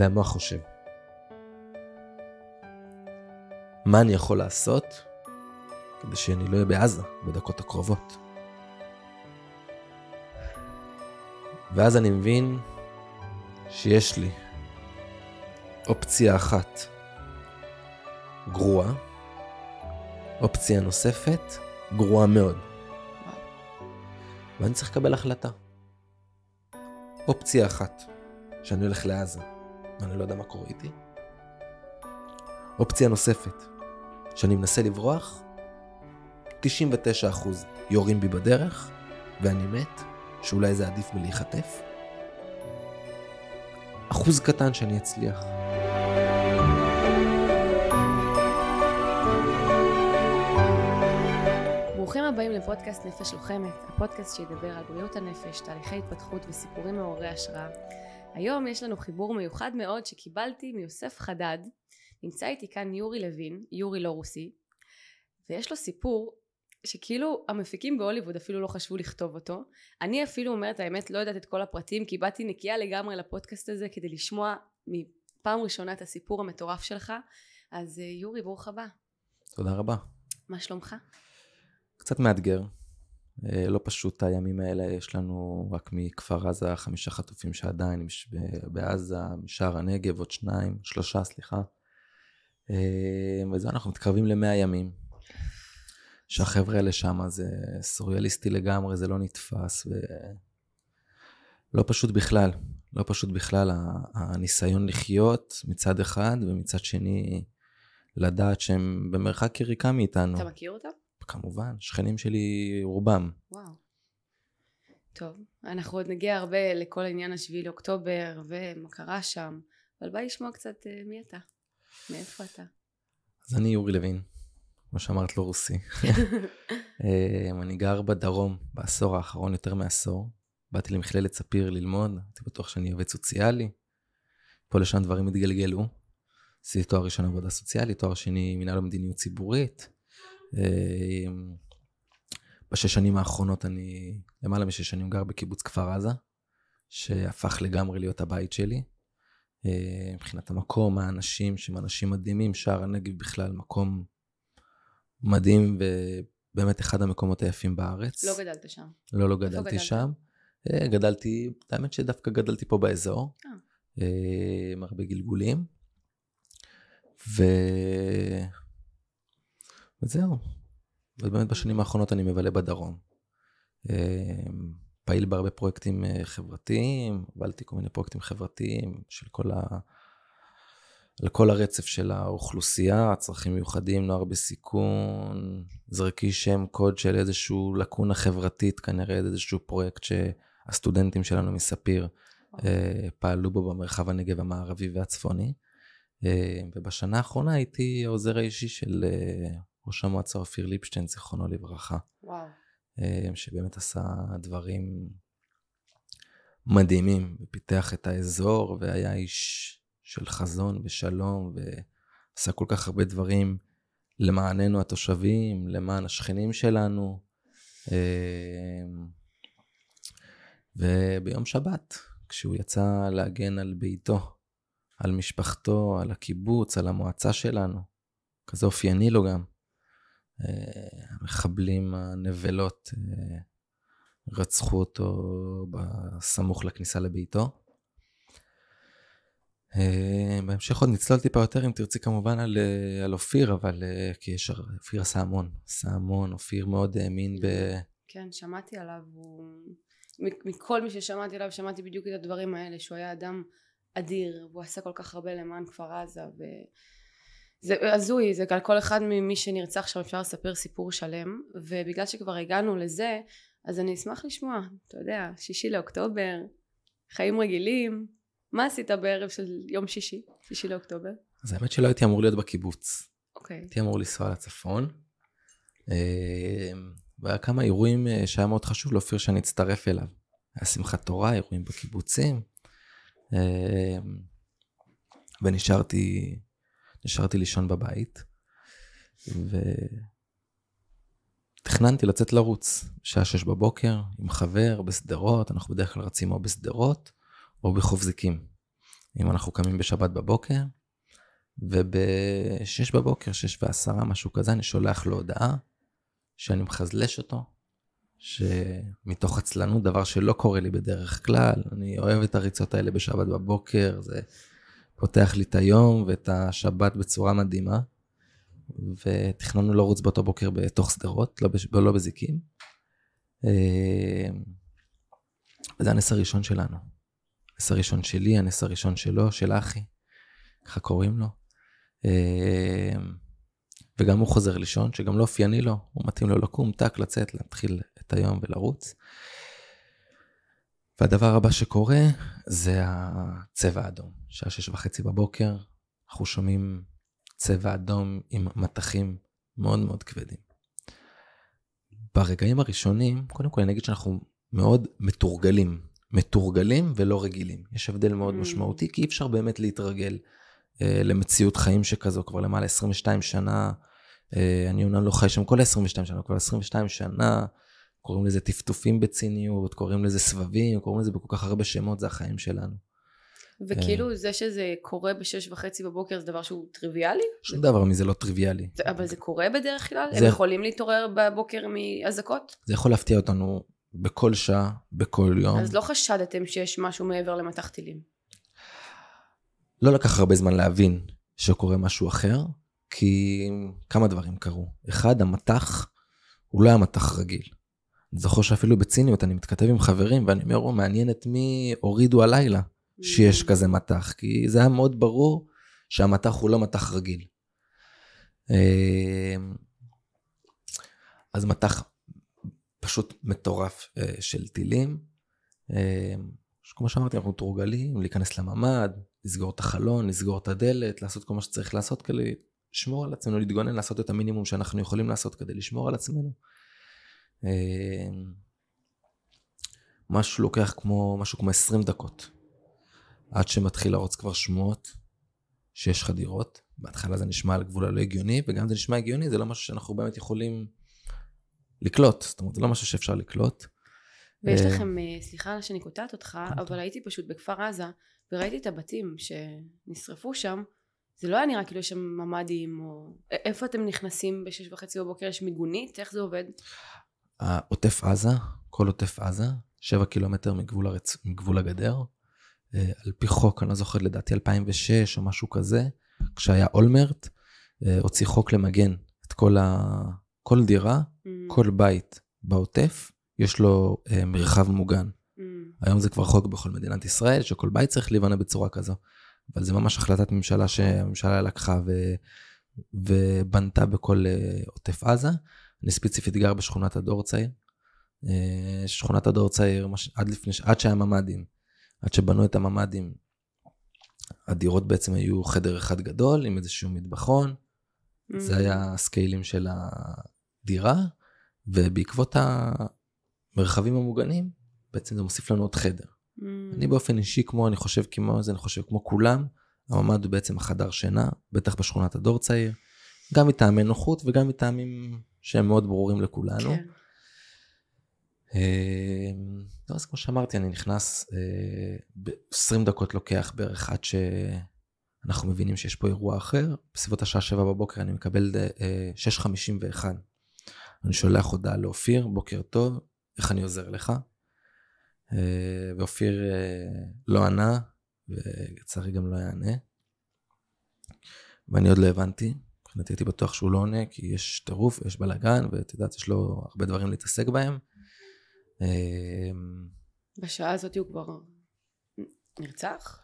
והמוח חושב. מה אני יכול לעשות כדי שאני לא אהיה בעזה בדקות הקרובות? ואז אני מבין שיש לי אופציה אחת גרועה, אופציה נוספת גרועה מאוד. ואני צריך לקבל החלטה. אופציה אחת, שאני הולך לעזה, ואני לא יודע מה קורה איתי. אופציה נוספת, שאני מנסה לברוח, 99% יורים בי בדרך, ואני מת, שאולי זה עדיף מלהיחטף. אחוז קטן שאני אצליח. ברוכים הבאים לפודקאסט נפש לוחמת, הפודקאסט שידבר על בריאות הנפש, תהליכי התפתחות וסיפורים מעוררי השראה. היום יש לנו חיבור מיוחד מאוד שקיבלתי מיוסף חדד. נמצא איתי כאן יורי לוין, יורי לא רוסי, ויש לו סיפור שכאילו המפיקים בהוליווד אפילו לא חשבו לכתוב אותו. אני אפילו אומרת האמת לא יודעת את כל הפרטים כי באתי נקייה לגמרי לפודקאסט הזה כדי לשמוע מפעם ראשונה את הסיפור המטורף שלך. אז אה, יורי ברוך הבא. תודה רבה. מה שלומך? קצת מאתגר. אה, לא פשוט הימים האלה, יש לנו רק מכפר עזה חמישה חטופים שעדיין בעזה, משער הנגב עוד שניים, שלושה סליחה. אה, וזה אנחנו מתקרבים למאה ימים. שהחבר'ה האלה שם זה סוריאליסטי לגמרי, זה לא נתפס ולא פשוט בכלל. לא פשוט בכלל הניסיון לחיות מצד אחד ומצד שני לדעת שהם במרחק יריקה מאיתנו. אתה מכיר אותם? כמובן, שכנים שלי רובם. וואו. טוב, אנחנו עוד נגיע הרבה לכל העניין השביעי לאוקטובר ומה קרה שם, אבל בא לשמוע קצת uh, מי אתה, מאיפה אתה. אז אני יורי לוין, כמו שאמרת, לא רוסי. אה, אני גר בדרום בעשור האחרון, יותר מעשור. באתי למכללת ספיר ללמוד, הייתי בטוח שאני עובד סוציאלי. פה לשם דברים התגלגלו. עשיתי תואר ראשון עבודה סוציאלית, תואר שני מנהל המדיניות ציבורית. אה, בשש שנים האחרונות אני, למעלה משש שנים גר בקיבוץ כפר עזה, שהפך לגמרי להיות הבית שלי. אה, מבחינת המקום, האנשים שהם אנשים מדהימים, שער הנגב בכלל מקום מדהים ובאמת אחד המקומות היפים בארץ. לא גדלת שם. לא, לא גדלתי שם. אה, גדלתי, האמת שדווקא גדלתי פה באזור, עם הרבה גלגולים. ו... וזהו. ובאמת בשנים האחרונות אני מבלה בדרום. פעיל בהרבה פרויקטים חברתיים, הובלתי כל מיני פרויקטים חברתיים של כל ה... על כל הרצף של האוכלוסייה, צרכים מיוחדים, נוער בסיכון, זרקי שם קוד של איזושהי לקונה חברתית, כנראה איזשהו פרויקט שהסטודנטים שלנו מספיר פעלו בו במרחב הנגב המערבי והצפוני. ובשנה האחרונה הייתי העוזר האישי של ראש המועצה אופיר ליפשטיין, זיכרונו לברכה. וואו. שבאמת עשה דברים מדהימים, ופיתח את האזור, והיה איש של חזון ושלום, ועשה כל כך הרבה דברים למעננו התושבים, למען השכנים שלנו. וביום שבת, כשהוא יצא להגן על ביתו, על משפחתו, על הקיבוץ, על המועצה שלנו, כזה אופייני לו גם. המחבלים, הנבלות, רצחו אותו בסמוך לכניסה לביתו. בהמשך עוד נצלול טיפה יותר, אם תרצי כמובן על, על אופיר, אבל כי יש, אופיר עשה המון, עשה המון, אופיר מאוד האמין ב... כן, שמעתי עליו, הוא... מכל מי ששמעתי עליו, שמעתי בדיוק את הדברים האלה, שהוא היה אדם אדיר, והוא עשה כל כך הרבה למען כפר עזה, ו... זה הזוי, זה על כל אחד ממי שנרצח שם אפשר לספר סיפור שלם, ובגלל שכבר הגענו לזה, אז אני אשמח לשמוע, אתה יודע, שישי לאוקטובר, חיים רגילים, מה עשית בערב של יום שישי, שישי לאוקטובר? אז האמת שלא הייתי אמור להיות בקיבוץ. אוקיי. Okay. הייתי אמור לנסוע לצפון. והיה כמה אירועים שהיה מאוד חשוב לאופיר שאני אצטרף אליו. היה שמחת תורה, אירועים בקיבוצים. ונשארתי נשארתי לישון בבית, ותכננתי לצאת לרוץ, שעה שש בבוקר, עם חבר בשדרות, אנחנו בדרך כלל רצים או בשדרות או בחוף זיקים. אם אנחנו קמים בשבת בבוקר, וב-6 בבוקר, 6 ועשרה, משהו כזה, אני שולח לו הודעה שאני מחזלש אותו, שמתוך עצלנות, דבר שלא קורה לי בדרך כלל, אני אוהב את הריצות האלה בשבת בבוקר, זה פותח לי את היום ואת השבת בצורה מדהימה. ותכננו לרוץ באותו בוקר בתוך שדרות, לא, בש... לא בזיקים. אה, וזה הנס הראשון שלנו. הנס הראשון שלי, הנס הראשון שלו, של אחי, ככה קוראים לו. אה, וגם הוא חוזר לישון, שגם לא אופייני לו, הוא מתאים לו לקום, טק, לצאת, להתחיל את היום ולרוץ. והדבר הבא שקורה זה הצבע האדום. שעה שש וחצי בבוקר, אנחנו שומעים צבע אדום עם מטחים מאוד מאוד כבדים. ברגעים הראשונים, קודם כל אני אגיד שאנחנו מאוד מתורגלים. מתורגלים ולא רגילים. יש הבדל מאוד mm. משמעותי, כי אי אפשר באמת להתרגל אה, למציאות חיים שכזו כבר למעלה 22 שנה. אה, אני אומנם לא חי שם כל ה-22 שנה, כבר 22 שנה. קוראים לזה טפטופים בציניות, קוראים לזה סבבים, קוראים לזה בכל כך הרבה שמות, זה החיים שלנו. וכאילו זה שזה קורה בשש וחצי בבוקר זה דבר שהוא טריוויאלי? שום דבר מזה לא טריוויאלי. אבל זה קורה בדרך כלל? הם יכולים להתעורר בבוקר מאזעקות? זה יכול להפתיע אותנו בכל שעה, בכל יום. אז לא חשדתם שיש משהו מעבר למטח טילים? לא לקח הרבה זמן להבין שקורה משהו אחר, כי כמה דברים קרו. אחד, המטח הוא לא היה מטח רגיל. זוכר שאפילו בציניות אני מתכתב עם חברים ואני אומר, מעניין את מי הורידו הלילה. שיש כזה מטח, כי זה היה מאוד ברור שהמטח הוא לא מטח רגיל. אמ, אז מטח פשוט מטורף אה, של טילים. אמ, כמו שאמרתי, אנחנו מתורגלים להיכנס לממ"ד, לסגור את החלון, לסגור את הדלת, לעשות כל מה שצריך לעשות כדי לשמור על עצמנו, להתגונן, לעשות את המינימום שאנחנו יכולים לעשות כדי לשמור על עצמנו. אמ, משהו לוקח כמו, משהו כמו 20 דקות עד שמתחיל לרוץ כבר שמועות שיש חדירות. בהתחלה זה נשמע על גבול הלא הגיוני, וגם זה נשמע הגיוני, זה לא משהו שאנחנו באמת יכולים לקלוט. זאת אומרת, זה לא משהו שאפשר לקלוט. ויש אה, לכם, אה, סליחה שאני קוטעת אותך, אבל הייתי פשוט בכפר עזה, וראיתי את הבתים שנשרפו שם, זה לא היה נראה כאילו יש שם ממ"דים, או... איפה אתם נכנסים בשש וחצי בבוקר? יש מיגונית? איך זה עובד? עוטף עזה, כל עוטף עזה, שבע קילומטר מגבול, הרצ... מגבול הגדר. אה, על פי חוק, אני לא זוכר, לדעתי 2006 או משהו כזה, כשהיה אולמרט, אה, הוציא חוק למגן את כל, ה... כל דירה, mm. כל בית בעוטף, יש לו אה, מרחב מוגן. Mm. היום זה כבר חוק בכל מדינת ישראל, שכל בית צריך להיבנה בצורה כזו. אבל זה ממש החלטת ממשלה שהממשלה לקחה ו... ובנתה בכל עוטף עזה. אני ספציפית גר בשכונת הדור צעיר. שכונת הדור צעיר, עד, לפני, עד שהיה ממ"דים. עד שבנו את הממ"דים, הדירות בעצם היו חדר אחד גדול עם איזשהו מטבחון, mm. זה היה הסקיילים של הדירה, ובעקבות המרחבים המוגנים, בעצם זה מוסיף לנו עוד חדר. Mm. אני באופן אישי, כמו אני חושב כמו זה, אני חושב כמו כולם, הממ"ד הוא בעצם החדר שינה, בטח בשכונת הדור צעיר, גם מטעמי נוחות וגם מטעמים שהם מאוד ברורים לכולנו. כן. אמ, לא, אז כמו שאמרתי, אני נכנס, אה, ב-20 דקות לוקח בערך עד שאנחנו מבינים שיש פה אירוע אחר. בסביבות השעה 7 בבוקר אני מקבל 6.51. אה, אני שולח הודעה לאופיר, בוקר טוב, איך אני עוזר לך? אה, ואופיר לא ענה, ולצערי גם לא יענה. ואני עוד לא הבנתי, מבחינתי הייתי בטוח שהוא לא עונה, כי יש טירוף, יש בלאגן, ואת יודעת, יש לו הרבה דברים להתעסק בהם. אמ, בשעה הזאת הוא כבר נרצח?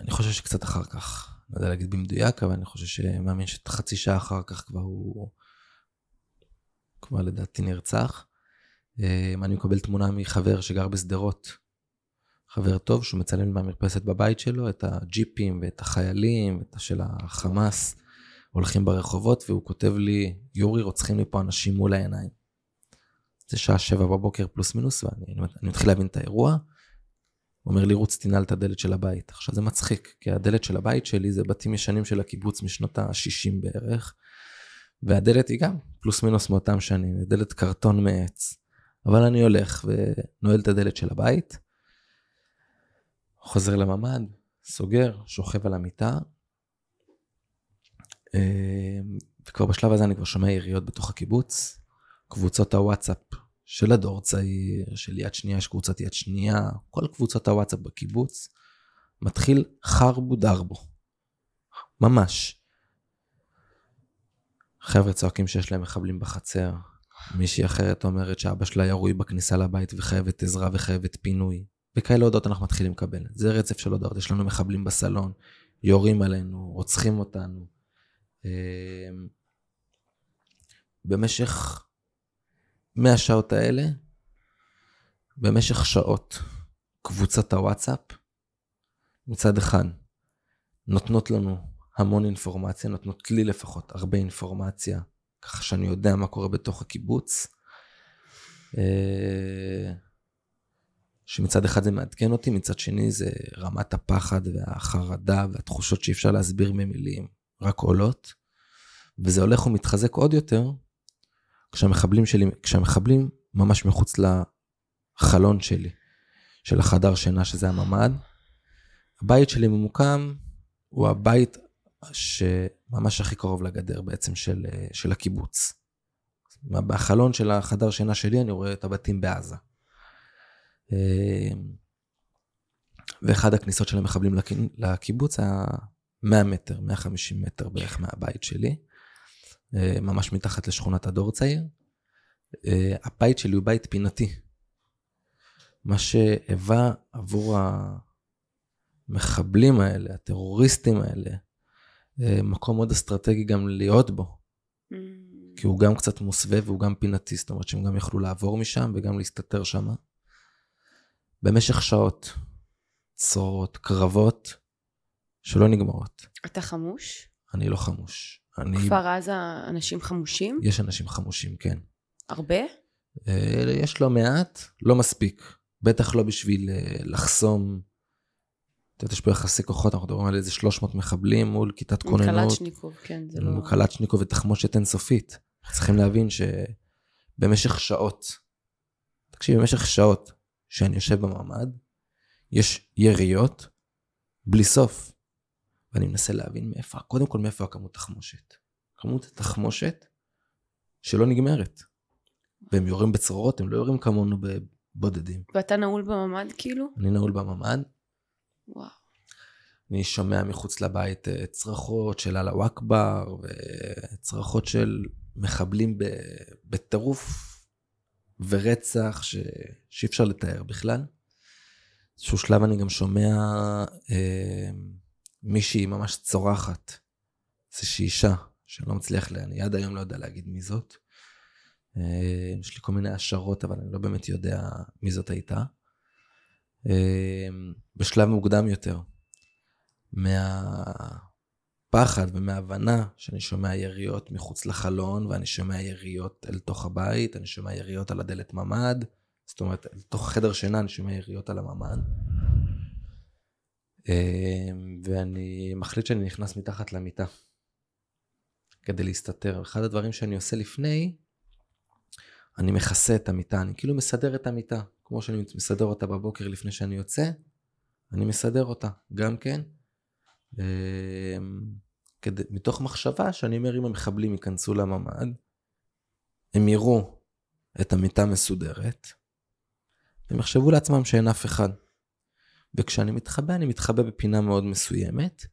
אני חושב שקצת אחר כך. לא יודע להגיד במדויק, אבל אני חושב שמאמין שחצי שעה אחר כך כבר הוא... כבר לדעתי נרצח. אמ, אני מקבל תמונה מחבר שגר בשדרות, חבר טוב, שהוא מצלם מהמרפסת בבית שלו את הג'יפים ואת החיילים, את של החמאס, הולכים ברחובות, והוא כותב לי, יורי, רוצחים לי פה אנשים מול העיניים. זה שעה שבע בבוקר פלוס מינוס, ואני מתחיל להבין את האירוע. הוא אומר לי, רוץ תנעל את הדלת של הבית. עכשיו זה מצחיק, כי הדלת של הבית שלי זה בתים ישנים של הקיבוץ משנות ה-60 בערך, והדלת היא גם פלוס מינוס מאותם שנים, דלת קרטון מעץ. אבל אני הולך ונועל את הדלת של הבית, חוזר לממ"ד, סוגר, שוכב על המיטה, וכבר בשלב הזה אני כבר שומע יריות בתוך הקיבוץ, קבוצות הוואטסאפ של הדור צעיר, של יד שנייה, יש קבוצת יד שנייה, כל קבוצות הוואטסאפ בקיבוץ, מתחיל חרבו דרבו. ממש. חבר'ה צועקים שיש להם מחבלים בחצר. מישהי אחרת אומרת שאבא שלה ירוי בכניסה לבית וחייבת עזרה וחייבת פינוי. וכאלה הודעות אנחנו מתחילים לקבל. זה רצף של הודעות. יש לנו מחבלים בסלון, יורים עלינו, רוצחים אותנו. אמ, במשך מהשעות האלה, במשך שעות, קבוצת הוואטסאפ, מצד אחד, נותנות לנו המון אינפורמציה, נותנות לי לפחות הרבה אינפורמציה, ככה שאני יודע מה קורה בתוך הקיבוץ. אה, שמצד אחד זה מעדכן אותי, מצד שני זה רמת הפחד והחרדה והתחושות שאי אפשר להסביר במילים, רק עולות. וזה הולך ומתחזק עוד יותר כשהמחבלים שלי, כשהמחבלים ממש מחוץ לחלון שלי, של החדר שינה שזה הממ"ד. הבית שלי ממוקם, הוא הבית שממש הכי קרוב לגדר בעצם של, של הקיבוץ. בחלון של החדר שינה שלי אני רואה את הבתים בעזה. ואחד הכניסות של המחבלים לקיבוץ היה 100 מטר, 150 מטר בערך מהבית שלי. אה, ממש מתחת לשכונת הדור צעיר. אה, הבית שלי הוא בית פינתי. מה שהיווה עבור המחבלים האלה, הטרוריסטים האלה, אה, מקום מאוד אסטרטגי גם להיות בו. Mm. כי הוא גם קצת מוסווה והוא גם פינתי, זאת אומרת שהם גם יכלו לעבור משם וגם להסתתר שם. במשך שעות, צרורות, קרבות, שלא נגמרות. אתה חמוש? אני לא חמוש. אני... כפר עזה אנשים חמושים? יש אנשים חמושים, כן. הרבה? אה, יש לא מעט, לא מספיק. בטח לא בשביל אה, לחסום. את יודעת, יש פה יחסי כוחות, אנחנו מדברים על איזה 300 מחבלים מול כיתת כוננות. קלצ'ניקוב, כן, זה לא... קלצ'ניקוב ותחמושת אינסופית. צריכים להבין שבמשך שעות, תקשיב, במשך שעות שאני יושב במעמד, יש יריות בלי סוף. ואני מנסה להבין מאיפה, קודם כל מאיפה הכמות תחמושת. כמות התחמושת שלא נגמרת. והם יורים בצרורות, הם לא יורים כמונו בבודדים. ואתה נעול בממ"ד כאילו? אני נעול בממ"ד. וואו. אני שומע מחוץ לבית אה, צרחות של אללה אכבר, וצרחות של מחבלים בטירוף ורצח ש... שאי אפשר לתאר בכלל. באיזשהו שלב אני גם שומע אה, מישהי ממש צורחת, איזושהי אישה, לא מצליח, לה, אני עד היום לא יודע להגיד מי זאת. אה, יש לי כל מיני השערות, אבל אני לא באמת יודע מי זאת הייתה. אה, בשלב מוקדם יותר, מהפחד ומההבנה שאני שומע יריות מחוץ לחלון, ואני שומע יריות אל תוך הבית, אני שומע יריות על הדלת ממ"ד, זאת אומרת, אל תוך חדר שינה אני שומע יריות על הממ"ד. אמ, ואני מחליט שאני נכנס מתחת למיטה כדי להסתתר. אחד הדברים שאני עושה לפני, אני מכסה את המיטה, אני כאילו מסדר את המיטה, כמו שאני מסדר אותה בבוקר לפני שאני יוצא, אני מסדר אותה גם כן, אמ, כדי, מתוך מחשבה שאני אומר אם המחבלים ייכנסו לממ"ד, הם יראו את המיטה מסודרת, הם יחשבו לעצמם שאין אף אחד. וכשאני מתחבא, אני מתחבא בפינה מאוד מסוימת.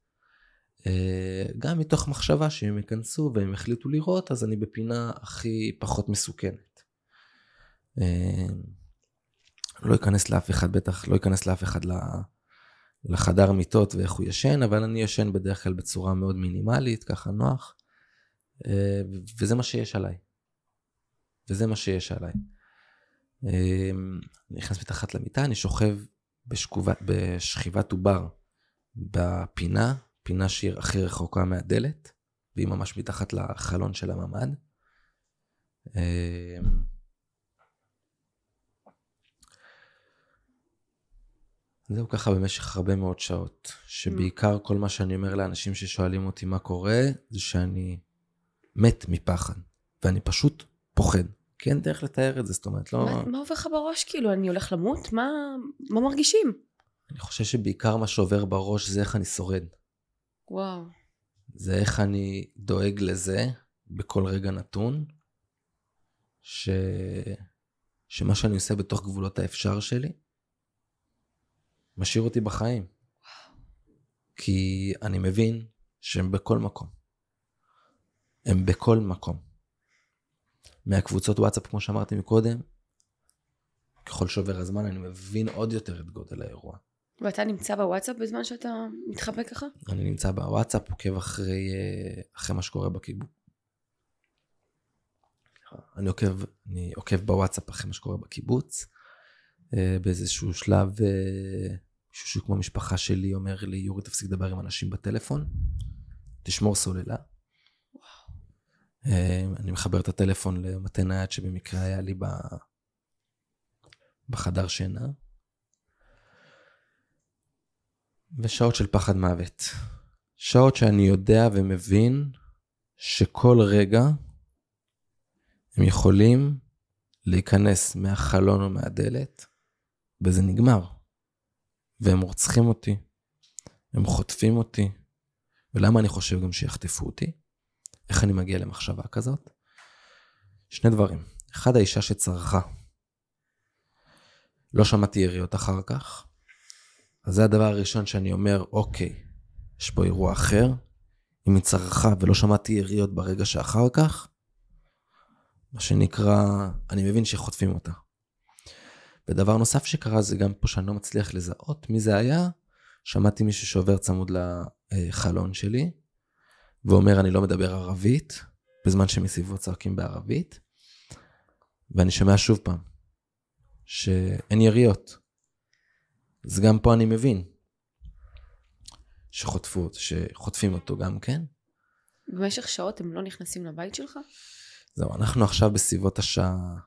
אה, גם מתוך מחשבה שאם הם ייכנסו והם יחליטו לראות, אז אני בפינה הכי פחות מסוכנת. אה, לא אכנס לאף אחד, בטח לא אכנס לאף אחד לחדר מיטות ואיך הוא ישן, אבל אני ישן בדרך כלל בצורה מאוד מינימלית, ככה נוח. אה, וזה מה שיש עליי. וזה מה שיש עליי. אני נכנס מתחת למיטה, אני שוכב בשכיבת עובר בפינה, פינה שהיא הכי רחוקה מהדלת, והיא ממש מתחת לחלון של הממ"ד. אמ, זהו ככה במשך הרבה מאוד שעות, שבעיקר כל מה שאני אומר לאנשים ששואלים אותי מה קורה, זה שאני מת מפחד, ואני פשוט פוחד. כי אין דרך לתאר את זה, זאת אומרת, לא... מה, מה עובר לך בראש, כאילו, אני הולך למות? מה, מה מרגישים? אני חושב שבעיקר מה שעובר בראש זה איך אני שורד. וואו. זה איך אני דואג לזה בכל רגע נתון, ש... שמה שאני עושה בתוך גבולות האפשר שלי, משאיר אותי בחיים. כי אני מבין שהם בכל מקום. הם בכל מקום. מהקבוצות וואטסאפ, כמו שאמרתי מקודם, ככל שעובר הזמן אני מבין עוד יותר את גודל האירוע. ואתה נמצא בוואטסאפ בזמן שאתה מתחבא ככה? אני נמצא בוואטסאפ, עוקב אחרי, אה, אחרי מה שקורה בקיבוץ. אני עוקב, אני עוקב בוואטסאפ אחרי מה שקורה בקיבוץ. אה, באיזשהו שלב, אה, מישהו כמו המשפחה שלי אומר לי, יורי, תפסיק לדבר עם אנשים בטלפון, תשמור סוללה. אני מחבר את הטלפון למטה נייד שבמקרה היה לי בחדר שינה. ושעות של פחד מוות. שעות שאני יודע ומבין שכל רגע הם יכולים להיכנס מהחלון או מהדלת, וזה נגמר. והם רוצחים אותי, הם חוטפים אותי, ולמה אני חושב גם שיחטפו אותי? איך אני מגיע למחשבה כזאת? שני דברים. אחד, האישה שצרחה. לא שמעתי יריות אחר כך, אז זה הדבר הראשון שאני אומר, אוקיי, יש פה אירוע אחר, אם היא צרחה ולא שמעתי יריות ברגע שאחר כך, מה שנקרא, אני מבין שחוטפים אותה. ודבר נוסף שקרה זה גם פה שאני לא מצליח לזהות מי זה היה, שמעתי מישהו שעובר צמוד לחלון שלי, ואומר אני לא מדבר ערבית, בזמן שמסביבו צועקים בערבית, ואני שומע שוב פעם, שאין יריות. אז גם פה אני מבין שחוטפו, שחוטפים אותו גם כן. במשך שעות הם לא נכנסים לבית שלך? זהו, אנחנו עכשיו בסביבות השעה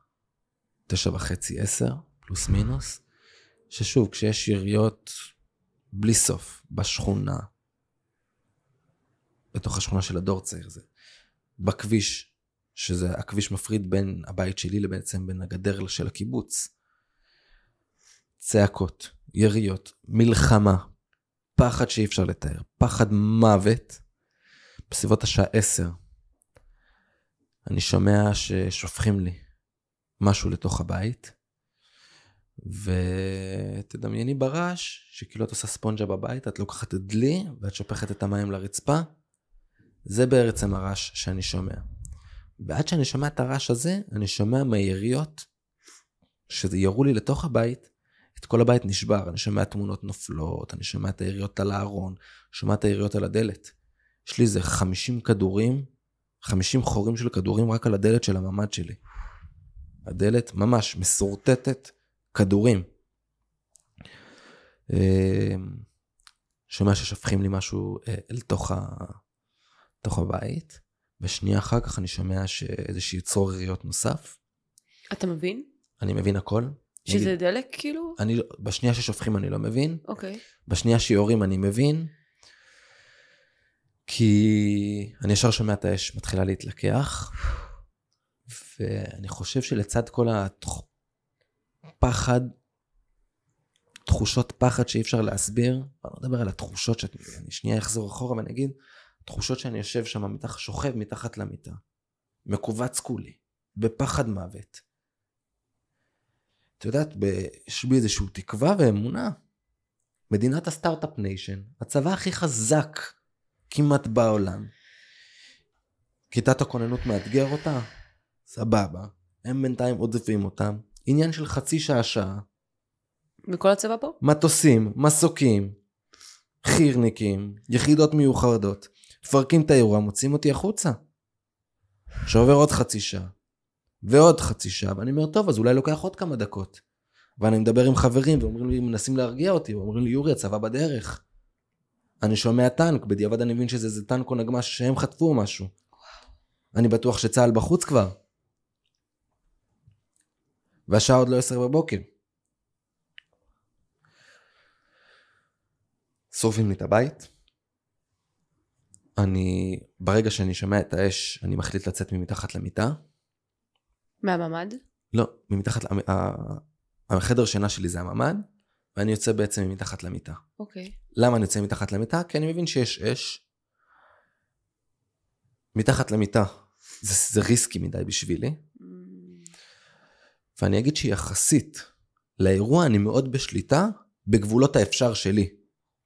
תשע וחצי, עשר, פלוס מינוס, ששוב, כשיש יריות בלי סוף בשכונה, בתוך השכונה של הדור צעיר זה, בכביש, שזה הכביש מפריד בין הבית שלי לבעצם בין הגדר של הקיבוץ. צעקות, יריות, מלחמה, פחד שאי אפשר לתאר, פחד מוות. בסביבות השעה עשר, אני שומע ששופכים לי משהו לתוך הבית, ותדמייני ברעש, שכאילו את עושה ספונג'ה בבית, את לוקחת את דלי ואת שופכת את המים לרצפה, זה בעצם הרעש שאני שומע. ועד שאני שומע את הרעש הזה, אני שומע מהיריות שירו לי לתוך הבית, את כל הבית נשבר, אני שומע תמונות נופלות, אני שומע את היריות על הארון, שומע את היריות על הדלת. יש לי איזה 50 כדורים, 50 חורים של כדורים רק על הדלת של הממ"ד שלי. הדלת ממש מסורטטת כדורים. אמ, שומע ששפכים לי משהו אה, אל תוך. תוך הבית, ושנייה אחר כך אני שומע שאיזשהי צרור יריות נוסף. אתה מבין? אני מבין הכל. שזה נגיד, דלק כאילו? אני, בשנייה ששופכים אני לא מבין. אוקיי. בשנייה שיורים אני מבין. כי אני ישר שומע את האש מתחילה להתלקח. ואני חושב שלצד כל הפחד, תחושות פחד שאי אפשר להסביר, אני לא מדבר על התחושות שאני שנייה אחזור אחורה ואני אגיד, תחושות שאני יושב שם מתחת, שוכב מתחת למיטה, מכווץ כולי, בפחד מוות. את יודעת, יש בי איזושהי תקווה ואמונה. מדינת הסטארט-אפ ניישן, הצבא הכי חזק כמעט בעולם. כיתת הכוננות מאתגר אותה? סבבה. הם בינתיים עודפים אותם. עניין של חצי שעה-שעה. וכל הצבא פה? מטוסים, מסוקים, חירניקים, יחידות מיוחדות. מפרקים את האירוע, מוצאים אותי החוצה. שעובר עוד חצי שעה. ועוד חצי שעה, ואני אומר, טוב, אז אולי לוקח עוד כמה דקות. ואני מדבר עם חברים, ואומרים לי, מנסים להרגיע אותי, ואומרים לי, יורי, הצבא בדרך. אני שומע טנק, בדיעבד אני מבין שזה איזה טנק או נגמ"ש שהם חטפו משהו. אני בטוח שצה"ל בחוץ כבר. והשעה עוד לא עשר בבוקר. שורפים לי את הבית. אני, ברגע שאני שומע את האש, אני מחליט לצאת ממתחת למיטה. מהממ"ד? לא, ממתחת, החדר שינה שלי זה הממ"ד, ואני יוצא בעצם מתחת למיטה. אוקיי. למה אני יוצא מתחת למיטה? כי אני מבין שיש אש. מתחת למיטה זה, זה ריסקי מדי בשבילי, Mm, ואני אגיד שיחסית לאירוע אני מאוד בשליטה בגבולות האפשר שלי.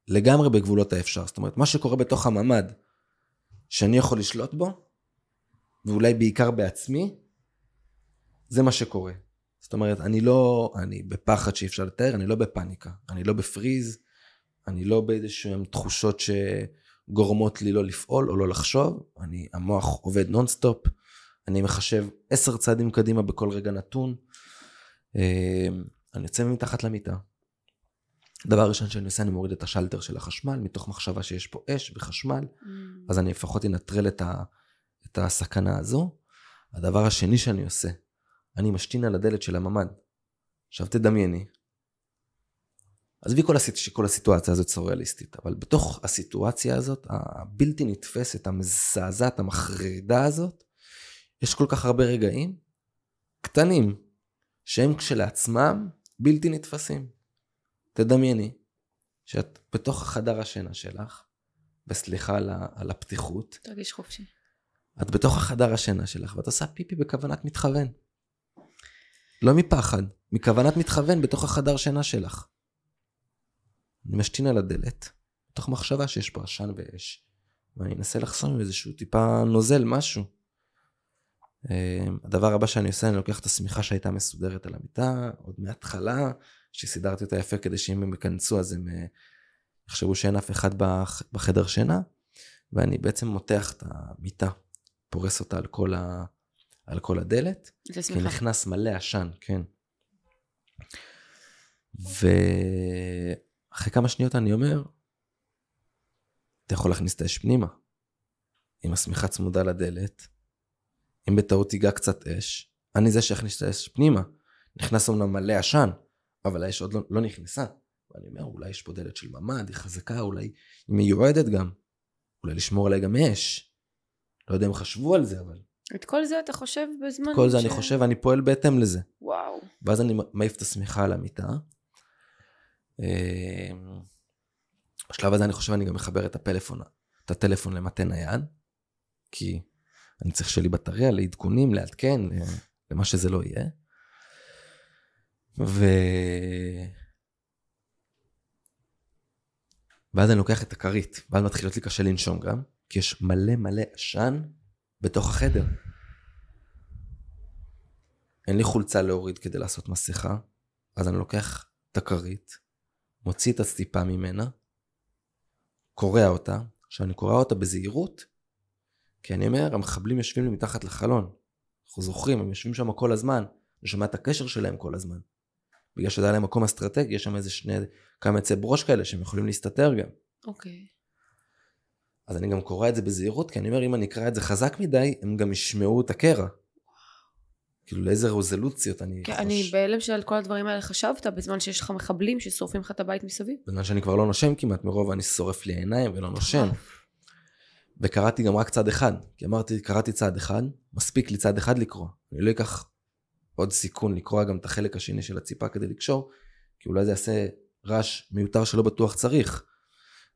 לגמרי בגבולות האפשר. זאת אומרת, מה שקורה בתוך הממ"ד, שאני יכול לשלוט בו, ואולי בעיקר בעצמי, זה מה שקורה. זאת אומרת, אני לא, אני בפחד שאי אפשר לתאר, אני לא בפאניקה, אני לא ב freeze, אני לא באיזשהן תחושות שגורמות לי לא לפעול או לא לחשוב, אני, המוח עובד נונסטופ, אני מחשב עשר צעדים קדימה בכל רגע נתון, אה, אני יוצא מתחת למיטה. דבר ראשון שאני עושה, אני מוריד את השלטר של החשמל, מתוך מחשבה שיש פה אש וחשמל, mm, אז אני לפחות אנטרל את, ה, את הסכנה הזו. הדבר השני שאני עושה, אני משתין על הדלת של הממ"ד. עכשיו תדמייני, עזבי כל, הסיט, שכל הסיטואציה הזאת סוריאליסטית, אבל בתוך הסיטואציה הזאת, הבלתי נתפסת, המזעזעת, המחרידה הזאת, יש כל כך הרבה רגעים קטנים, שהם כשלעצמם בלתי נתפסים. תדמייני שאת בתוך החדר השינה שלך, וסליחה על, ה- על הפתיחות, תרגיש חופשי. את בתוך החדר השינה שלך ואת עושה פיפי בכוונת מתכוון. לא מפחד, מכוונת מתכוון בתוך החדר שינה שלך. אני משתין על הדלת, מתוך מחשבה שיש פה עשן ואש, ואני אנסה לחסום עם איזשהו טיפה נוזל, משהו. אה, הדבר הבא שאני עושה, אני לוקח את השמיכה שהייתה מסודרת על המיטה, עוד מההתחלה, שסידרתי אותה יפה כדי שאם הם ייכנסו אז הם אה, יחשבו שאין אף אחד בח- בחדר שינה, ואני בעצם מותח את המיטה, פורס אותה על כל, ה... על כל הדלת, כי. נכנס מלא עשן, כן. ואחרי כמה שניות אני אומר, אתה יכול להכניס את האש פנימה. אם השמיכה צמודה לדלת, אם בטעות תיגע קצת אש, אני זה שיכניס את האש פנימה. נכנס אומנם מלא עשן, אבל האש עוד לא, לא נכנסה. ואני אומר, אולי יש פה דלת של ממ"ד, היא חזקה, אולי היא מיועדת גם. אולי לשמור עליה גם מאש. לא יודע אם חשבו על זה, אבל את כל זה אתה חושב בזמן כל זה ש- אני חושב ואני פועל בהתאם לזה. וואו. ואז אני מעיף את השמיכה על המיטה. אמ, בשלב הזה אני חושב אני גם מחבר את הפלאפון, את הטלפון למטה נייד, כי אני צריך שיהיה לי בטריה לעדכונים, לעדכן, למה שזה לא יהיה. ו... ואז אני לוקח את הכרית, ואז מתחיל להיות לי קשה לנשום גם, כי יש מלא מלא עשן בתוך החדר. אין לי חולצה להוריד כדי לעשות מסכה, אז אני לוקח את הכרית, מוציא את הציפה ממנה, קורע אותה. עכשיו אני קורע אותה בזהירות, כי אני אומר, המחבלים יושבים לי מתחת לחלון. אנחנו זוכרים, הם יושבים שם כל הזמן, אני שומע את הקשר שלהם כל הזמן. בגלל שזה היה להם מקום אסטרטגי, יש שם איזה שני, כמה עצי ברוש כאלה שהם יכולים להסתתר גם. אוקיי. אז אני גם קורא את זה בזהירות, כי אני אומר, אם אני אקרא את זה חזק מדי, הם גם ישמעו את הקרע. כאילו, לאיזה רזולוציות אני כן, אני בהלם שעל כל הדברים האלה חשבת בזמן שיש לך מחבלים ששורפים לך את הבית מסביב. בזמן שאני כבר לא נושם כמעט, מרוב אני שורף לי העיניים ולא נושם. וקראתי גם רק צד אחד, כי אמרתי, קראתי צד אחד, מספיק לי צד אחד לקרוא. אני לא אקח עוד סיכון לקרוא גם את החלק השני של הציפה כדי לקשור, כי אולי זה יעשה רעש מיותר שלא בטוח צריך.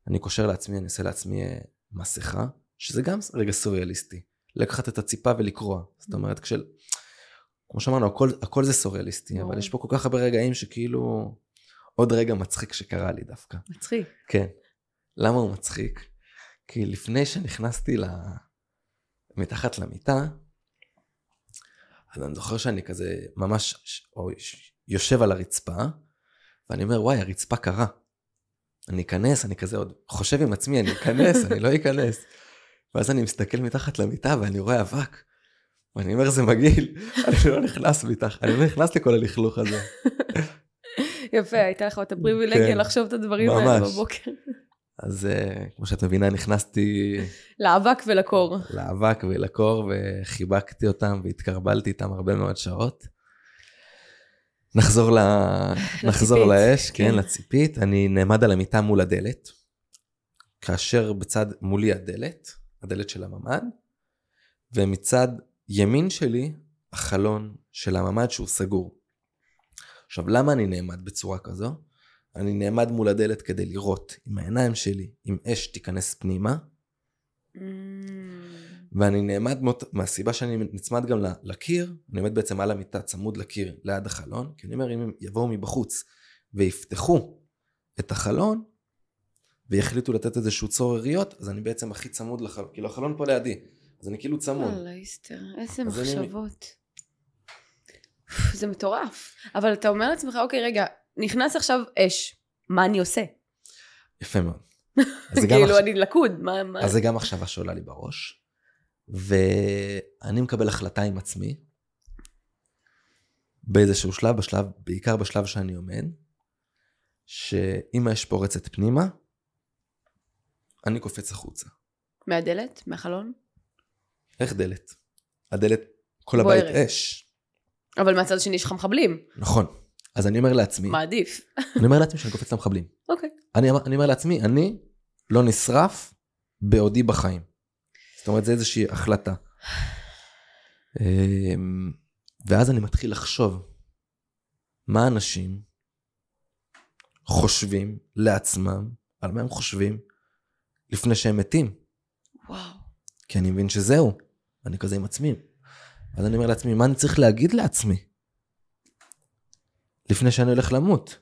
אני קושר לעצמי, אני אעשה לעצמי אה, מסכה, שזה גם רגע סוריאליסטי. לקחת את הציפה ולקרוע. זאת אומרת, כשל... כמו שאמרנו, הכל, הכל זה סוריאליסטי. אבל יש פה כל כך הרבה רגעים שכאילו... עוד רגע מצחיק שקרה לי דווקא. מצחיק. כן. למה הוא מצחיק? כי לפני שנכנסתי ל... מתחת למיטה, אז אני זוכר שאני כזה ממש או יושב על הרצפה, ואני אומר, וואי, הרצפה קרה. אני אכנס, אני כזה עוד חושב עם עצמי, אני אכנס, אני לא אכנס. ואז אני מסתכל מתחת למיטה ואני רואה אבק. ואני אומר, זה מגעיל, אני לא נכנס מתחת, אני לא נכנס לכל הלכלוך הזה. יפה, הייתה לך את הפריבילגיה כן. לחשוב את הדברים האלה. בבוקר. אז אה, כמו שאת מבינה, נכנסתי לאבק ולקור. לאבק ולקור וחיבקתי אותם והתקרבלתי איתם הרבה מאוד שעות. נחזור, ל... נחזור לאש, כן, כן. לציפית. אני נעמד על המיטה מול הדלת, כאשר בצד מולי הדלת, הדלת של הממ"ד, ומצד ימין שלי החלון של הממ"ד שהוא סגור. עכשיו, למה אני נעמד בצורה כזו? אני נעמד מול הדלת כדי לראות עם העיניים שלי, אם אש תיכנס פנימה, Mm. ואני נעמד מות... מהסיבה שאני נצמד גם לקיר, אני עומד בעצם על המיטה צמוד לקיר ליד החלון, כי אני אומר אם הם יבואו מבחוץ ויפתחו את החלון ויחליטו לתת איזשהו צור יריות, אז אני בעצם הכי צמוד לחלון, כאילו החלון פה לידי, אז אני כאילו צמוד. וואלה, איסטר, איזה אז אני- מחשבות. זה מטורף. אבל אתה אומר לעצמך, אוקיי, רגע, נכנס עכשיו אש, מה אני עושה? יפה מאוד. כאילו, אני לכוד, מה... מה- אז זה גם מחשבה שעולה לי בראש. ואני מקבל החלטה עם עצמי, באיזשהו שלב, בשלב, בעיקר בשלב שאני עומד, שאם האש פורצת פנימה, אני קופץ החוצה. מהדלת? מהחלון? איך דלת? הדלת, כל בוערת. הבית אש. אבל מהצד השני יש לך מחבלים. נכון. אז אני אומר לעצמי, מה עדיף? אני אומר לעצמי שאני קופץ למחבלים. אוקיי. אני, אני אומר לעצמי, אני לא נשרף בעודי בחיים. זאת אומרת, זה איזושהי החלטה. אמ, ואז אני מתחיל לחשוב, מה אנשים חושבים לעצמם, על מה הם חושבים, לפני שהם מתים. וואו. כי אני מבין שזהו, אני כזה עם עצמי. אז אני אומר לעצמי, מה אני צריך להגיד לעצמי? לפני שאני הולך למות.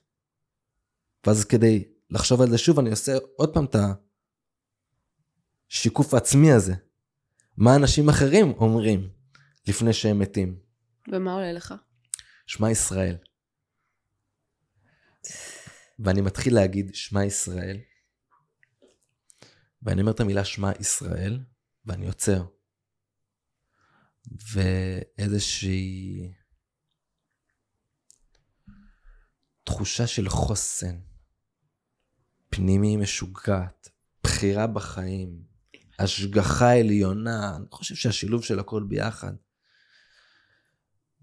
ואז כדי לחשוב על זה שוב, אני עושה עוד פעם את השיקוף העצמי הזה. מה אנשים אחרים אומרים לפני שהם מתים? ומה עולה לך? שמע ישראל. ואני מתחיל להגיד שמע ישראל, ואני אומר את המילה שמע ישראל, ואני עוצר. ואיזושהי תחושה של חוסן, פנימי משוגעת, בחירה בחיים, השגחה עליונה, אני חושב שהשילוב של הכל ביחד.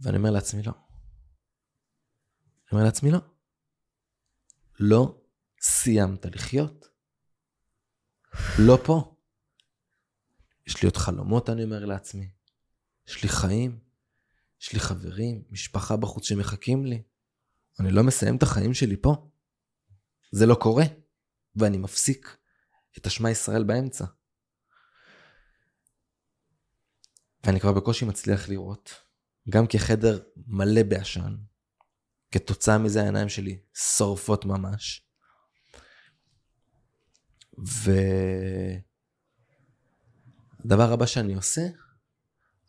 ואני אומר לעצמי לא. אני אומר לעצמי לא. לא סיימת לחיות. לא פה. יש לי עוד חלומות, אני אומר לעצמי. יש לי חיים, יש לי חברים, משפחה בחוץ שמחכים לי. אני לא מסיים את החיים שלי פה. זה לא קורה. ואני מפסיק את השמע ישראל באמצע. ואני כבר בקושי מצליח לראות, גם כי החדר מלא בעשן, כתוצאה מזה העיניים שלי שורפות ממש. והדבר הבא שאני עושה,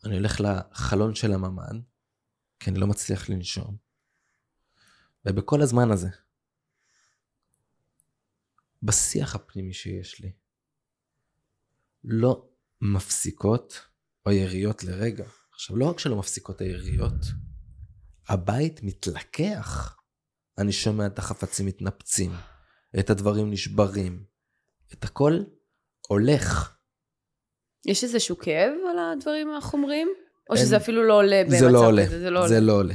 אני הולך לחלון של הממ"ד, כי אני לא מצליח לנשום. ובכל הזמן הזה, בשיח הפנימי שיש לי, לא מפסיקות היריות לרגע. עכשיו, לא רק שלא מפסיקות היריות, הבית מתלקח. אני שומע את החפצים מתנפצים, את הדברים נשברים, את הכל הולך. יש איזשהו כאב על הדברים החומריים? או אין- שזה אפילו לא עולה זה לא עולה? זה לא עולה. זה לא עולה.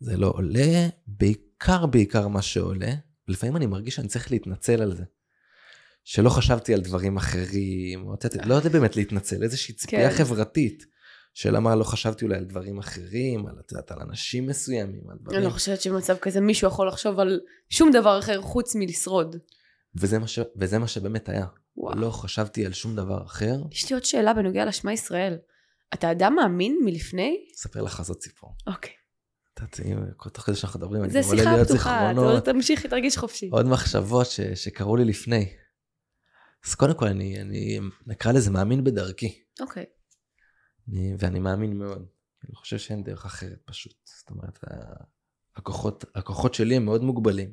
זה לא עולה, בעיקר בעיקר מה שעולה, לפעמים אני מרגיש שאני צריך להתנצל על זה. שלא חשבתי על דברים אחרים, או, יודעת, לא יודע באמת להתנצל, איזושהי ציפייה כן. חברתית, של אמר לא חשבתי אולי על דברים אחרים, על, את יודעת, על אנשים מסוימים, על דברים. אני לא חושבת שבמצב כזה מישהו יכול לחשוב על שום דבר אחר חוץ מלשרוד. וזה מה, ש... וזה מה שבאמת היה. וואו. לא חשבתי על שום דבר אחר. יש לי עוד שאלה בנוגע לשמע ישראל. אתה אדם מאמין מלפני? אספר לך זאת סיפור. אוקיי. תוך כדי שאנחנו מדברים, אני זה שיחה פתוחה, תמשיך, תרגיש חופשי. עוד מחשבות ש, שקרו לי לפני. אז קודם כל, אני, אני נקרא לזה מאמין בדרכי. אוקיי. אני, ואני מאמין מאוד. אני חושב שאין דרך אחרת פשוט. זאת אומרת, הכוחות, הכוחות שלי הם מאוד מוגבלים.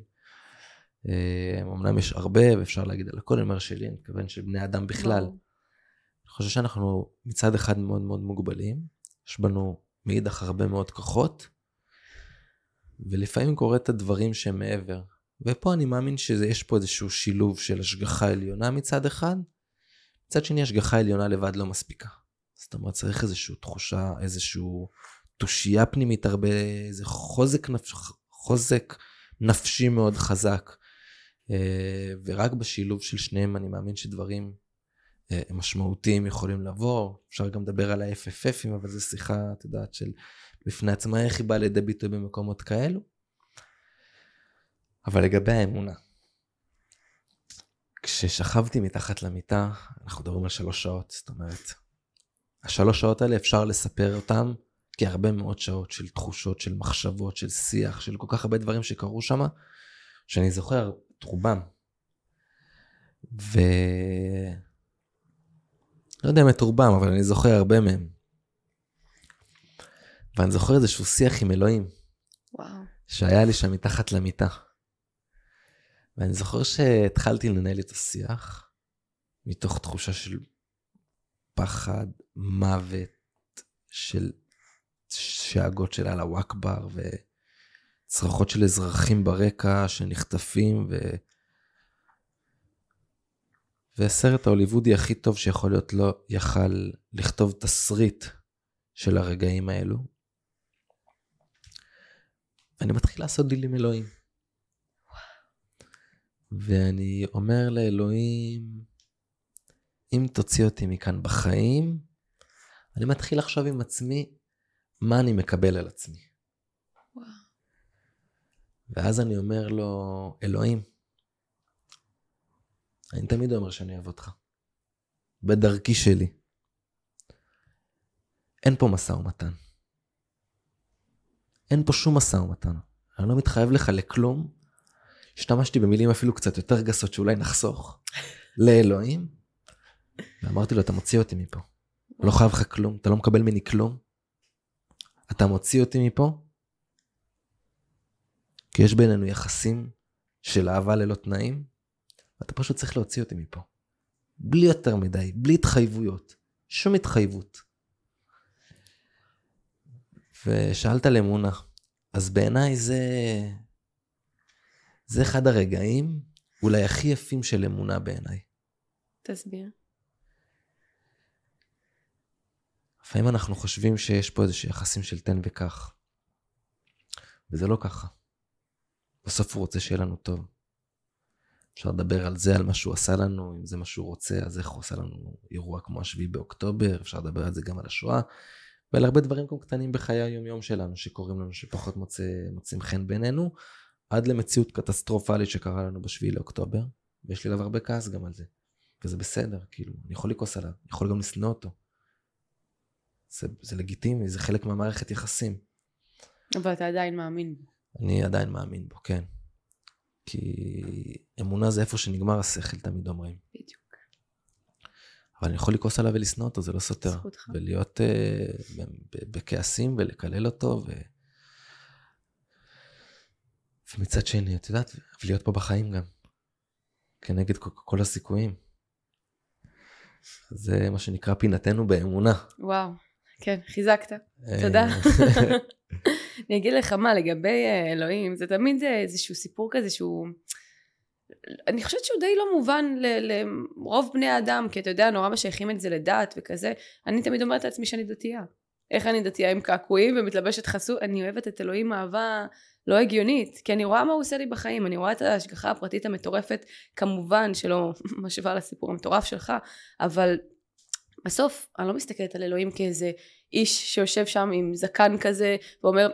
אה, אמנם יש הרבה, ואפשר להגיד על הכל, אני אומר שלי, אני מתכוון של בני אדם בכלל. אני חושב שאנחנו מצד אחד מאוד מאוד מוגבלים, יש בנו מאידך הרבה מאוד כוחות, ולפעמים קורה את הדברים שהם מעבר. ופה אני מאמין שיש פה איזשהו שילוב של השגחה עליונה מצד אחד, מצד שני השגחה עליונה לבד לא מספיקה. זאת אומרת צריך איזושהי תחושה, איזושהי תושייה פנימית, הרבה, איזה חוזק, נפש, חוזק נפשי מאוד חזק. אה, ורק בשילוב של שניהם אני מאמין שדברים אה, משמעותיים יכולים לבוא. אפשר גם לדבר על ה-FFFים, אבל זו שיחה, את יודעת, של בפני עצמה, איך היא באה לידי ביטוי במקומות כאלו. אבל לגבי האמונה, כששכבתי מתחת למיטה, אנחנו מדברים על שלוש שעות, זאת אומרת, השלוש שעות האלה אפשר לספר אותם כהרבה מאוד שעות של תחושות, של מחשבות, של שיח, של כל כך הרבה דברים שקרו שם, שאני זוכר את רובם. ו... לא יודע אם את רובם, אבל אני זוכר הרבה מהם. ואני זוכר איזשהו שיח עם אלוהים. וואו. שהיה לי שם מתחת למיטה. ואני זוכר שהתחלתי לנהל את השיח מתוך תחושה של פחד, מוות, של שאגות של אללה וואכבר וצרחות של אזרחים ברקע שנחטפים ו... והסרט ההוליוודי הכי טוב שיכול להיות לא יכל לכתוב תסריט של הרגעים האלו. ואני מתחיל לעשות דיל עם אלוהים. ואני אומר לאלוהים, אם תוציא אותי מכאן בחיים, אני מתחיל לחשוב עם עצמי, מה אני מקבל על עצמי. וואו. ואז אני אומר לו, אלוהים, אני תמיד אומר שאני אוהב אותך. בדרכי שלי. אין פה משא ומתן. אין פה שום משא ומתן. אני לא מתחייב לך לכלום. השתמשתי במילים אפילו קצת יותר גסות שאולי נחסוך. לאלוהים. ואמרתי לו, אתה מוציא אותי מפה. לא חייב לך כלום, אתה לא מקבל ממני כלום. אתה מוציא אותי מפה, כי יש בינינו יחסים של אהבה ללא תנאים, ואתה פשוט צריך להוציא אותי מפה. בלי יותר מדי, בלי התחייבויות, שום התחייבות. ושאלת על אמונה, אז בעיניי זה... זה אחד הרגעים אולי הכי יפים של אמונה בעיניי. תסביר. לפעמים אנחנו חושבים שיש פה איזה יחסים של תן וקח. וזה לא ככה. בסוף הוא רוצה שיהיה לנו טוב. אפשר לדבר על זה, על מה שהוא עשה לנו, אם זה מה שהוא רוצה, אז איך הוא עשה לנו אירוע כמו השביעי באוקטובר, אפשר לדבר על זה גם על השואה, ועל הרבה דברים גם קטנים בחיי היום-יום שלנו, שקורים לנו, שפחות מוצא, מוצאים חן בעינינו, עד למציאות קטסטרופלית שקרה לנו בשביעי לאוקטובר, ויש לי עליו הרבה כעס גם על זה. וזה בסדר, כאילו, אני יכול לכעוס עליו, אני יכול גם לשנוא אותו. זה, זה לגיטימי, זה חלק מהמערכת יחסים. אבל אתה עדיין מאמין בו. אני עדיין מאמין בו, כן. כי אמונה זה איפה שנגמר השכל, תמיד אומרים. בדיוק. אבל אני יכול לכעוס עליו ולשנוא אותו, זה לא סותר. זכותך. ולהיות uh, בכעסים ולקלל אותו, ו... ומצד שני, את יודעת, ולהיות פה בחיים גם. כנגד כל, כל הסיכויים. זה מה שנקרא פינתנו באמונה. וואו. כן, חיזקת. תודה. אה, אני אגיד לך מה, לגבי אה, אלוהים, זה תמיד איזשהו סיפור כזה שהוא... אני חושבת שהוא די לא מובן לרוב בני האדם, כי אתה יודע, נורא משייכים את זה לדת וכזה. אני תמיד אומרת לעצמי שאני דתייה. איך אני דתייה עם קעקועים ומתלבשת חסות? אני אוהבת את אלוהים אהבה לא הגיונית, כי אני רואה מה הוא עושה לי בחיים, אני רואה את ההשגחה הפרטית המטורפת, כמובן שלא משווה לסיפור המטורף שלך, אבל בסוף אני לא מסתכלת על אלוהים כאיזה איש שיושב שם עם זקן כזה ואומר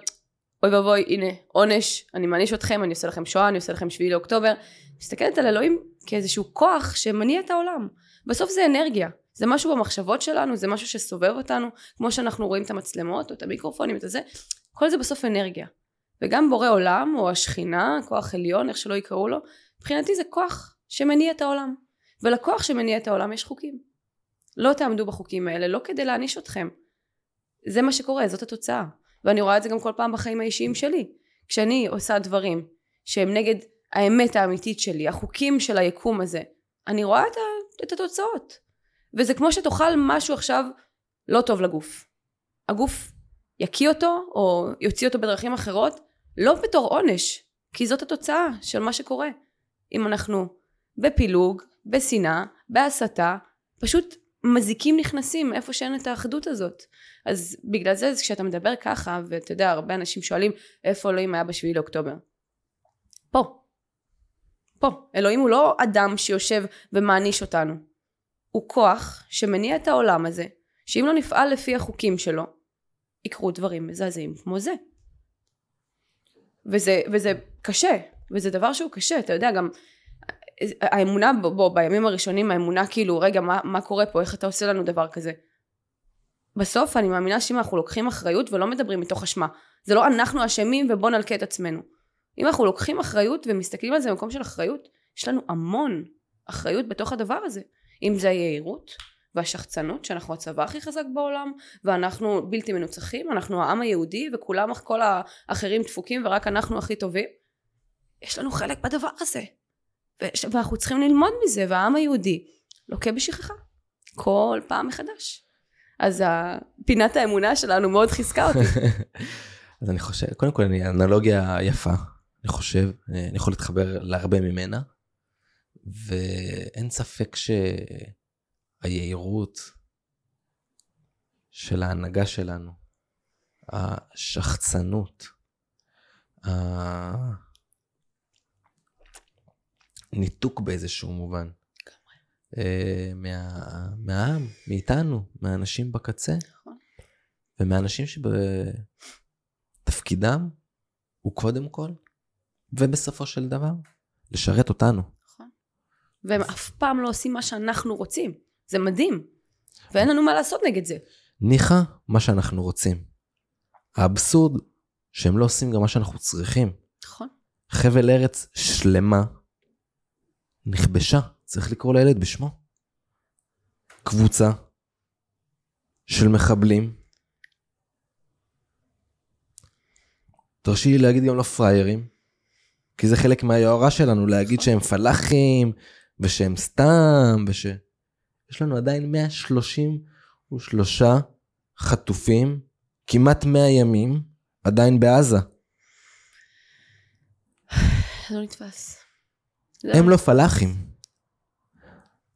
אוי ואבוי הנה עונש אני מעניש אתכם אני עושה לכם שואה אני עושה לכם שביעי לאוקטובר מסתכלת על אלוהים כאיזשהו כוח שמניע את העולם. בסוף זה אנרגיה. זה משהו במחשבות שלנו זה משהו שסובב אותנו כמו שאנחנו רואים את המצלמות או את המיקרופונים את הזה. כל זה בסוף אנרגיה. וגם בורא עולם או השכינה כוח עליון איך שלא יקראו לו מבחינתי זה כוח שמניע את העולם. ולכוח שמניע את העולם יש חוקים. לא תעמדו בחוקים האלה לא כדי להעניש אתכם. זה מה שקורה זאת התוצאה. ואני רואה את זה גם כל פעם בחיים האישיים שלי. כשאני עושה דברים שהם נגד האמת האמיתית שלי החוקים של היקום הזה אני רואה את, ה, את התוצאות. וזה כמו שתאכל משהו עכשיו לא טוב לגוף. הגוף יקיא אותו או יוציא אותו בדרכים אחרות לא בתור עונש כי זאת התוצאה של מה שקורה. אם אנחנו בפילוג בשנאה בהסתה פשוט מזיקים נכנסים איפה שאין את האחדות הזאת. אז בגלל זה כשאתה מדבר ככה ואתה יודע הרבה אנשים שואלים איפה אלוהים היה בשביעי לאוקטובר? פה פה אלוהים הוא לא אדם שיושב ומעניש אותנו הוא כוח שמניע את העולם הזה שאם לא נפעל לפי החוקים שלו יקרו דברים מזעזעים כמו זה וזה, וזה קשה וזה דבר שהוא קשה, אתה יודע, גם האמונה, בוא, בוא בימים הראשונים האמונה כאילו, רגע, מה, מה קורה פה, איך אתה עושה לנו דבר כזה? בסוף אני מאמינה שאם אנחנו לוקחים אחריות ולא מדברים מתוך אשמה, זה לא אנחנו אשמים ובוא נלקה את עצמנו. אם אנחנו לוקחים אחריות ומסתכלים על זה במקום של אחריות, יש לנו המון אחריות בתוך הדבר הזה. אם זה היהירות והשחצנות, שאנחנו הצבא הכי חזק בעולם, ואנחנו בלתי מנוצחים, אנחנו העם היהודי, וכולם, כל האחרים דפוקים ורק אנחנו הכי טובים. יש לנו חלק בדבר הזה. ואנחנו צריכים ללמוד מזה, והעם היהודי לוקה בשכחה. כל פעם מחדש. אז פינת האמונה שלנו מאוד חיזקה אותי. אז אני חושב, קודם כל, אני אנלוגיה יפה, אני חושב, אני יכול להתחבר להרבה ממנה, ואין ספק שהיהירות של ההנהגה שלנו, השחצנות, הניתוק באיזשהו מובן, אה, מה, מהעם, מאיתנו, מהאנשים בקצה, נכון. ומהאנשים שבתפקידם הוא קודם כל, ובסופו של דבר, לשרת אותנו. נכון. והם אף פעם לא עושים מה שאנחנו רוצים. זה מדהים. ואין לנו מה לעשות נגד זה. ניחא מה שאנחנו רוצים. האבסורד שהם לא עושים גם מה שאנחנו צריכים. נכון. חבל ארץ שלמה נכבשה. צריך לקרוא לילד בשמו. קבוצה של מחבלים. תרשי לי להגיד גם פראיירים, כי זה חלק מהיוהרה שלנו, להגיד שהם פלאחים, ושהם סתם, וש... יש לנו עדיין 133 חטופים, כמעט 100 ימים, עדיין בעזה. לא נתפס. הם לא פלאחים.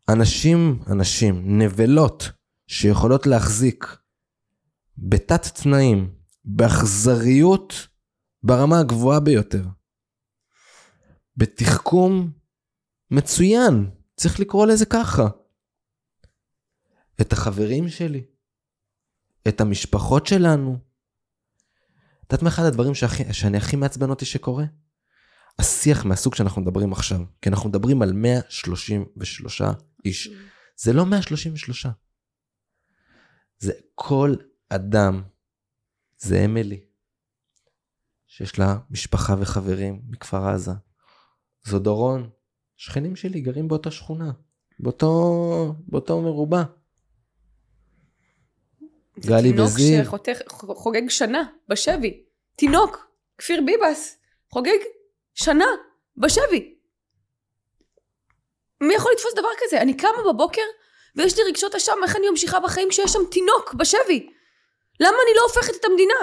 אנשים, אנשים, נבלות, שיכולות להחזיק בתת תנאים, באכזריות ברמה הגבוהה ביותר, בתחכום מצוין, צריך לקרוא לזה ככה. את החברים שלי, את המשפחות שלנו. את יודעת מה אחד הדברים שהכי, שאני הכי מעצבן אותי שקורה? השיח מהסוג שאנחנו מדברים עכשיו, כי אנחנו מדברים על 133 איש. זה לא 133. זה כל אדם. זה אמילי, שיש לה משפחה וחברים מכפר עזה. זו דורון, שכנים שלי גרים באותה שכונה, באותו, באותו מרובע. גלי וזיו. תינוק שחוגג שנה בשבי. תינוק, כפיר ביבס, חוגג שנה בשבי. מי יכול לתפוס דבר כזה? אני קמה בבוקר ויש לי רגשות אשם, איך אני ממשיכה בחיים כשיש שם תינוק בשבי? למה אני לא הופכת את המדינה?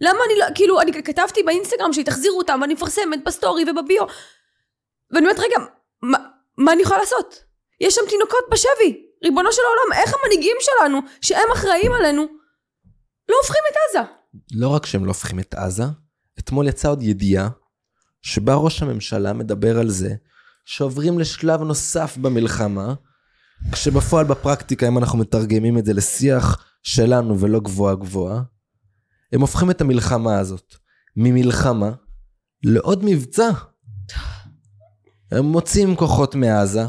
למה אני לא, כאילו, אני כתבתי באינסטגרם שתחזירו אותם, ואני מפרסמת בסטורי ובביו. ואני אומרת, רגע, מה, מה אני יכולה לעשות? יש שם תינוקות בשבי. ריבונו של העולם, איך המנהיגים שלנו, שהם אחראים עלינו, לא הופכים את עזה? לא רק שהם לא הופכים את עזה, אתמול יצאה עוד ידיעה שבה ראש הממשלה מדבר על זה שעוברים לשלב נוסף במלחמה, כשבפועל בפרקטיקה, אם אנחנו מתרגמים את זה לשיח שלנו ולא גבוהה גבוהה, הם הופכים את המלחמה הזאת ממלחמה לעוד מבצע. הם מוצאים כוחות מעזה,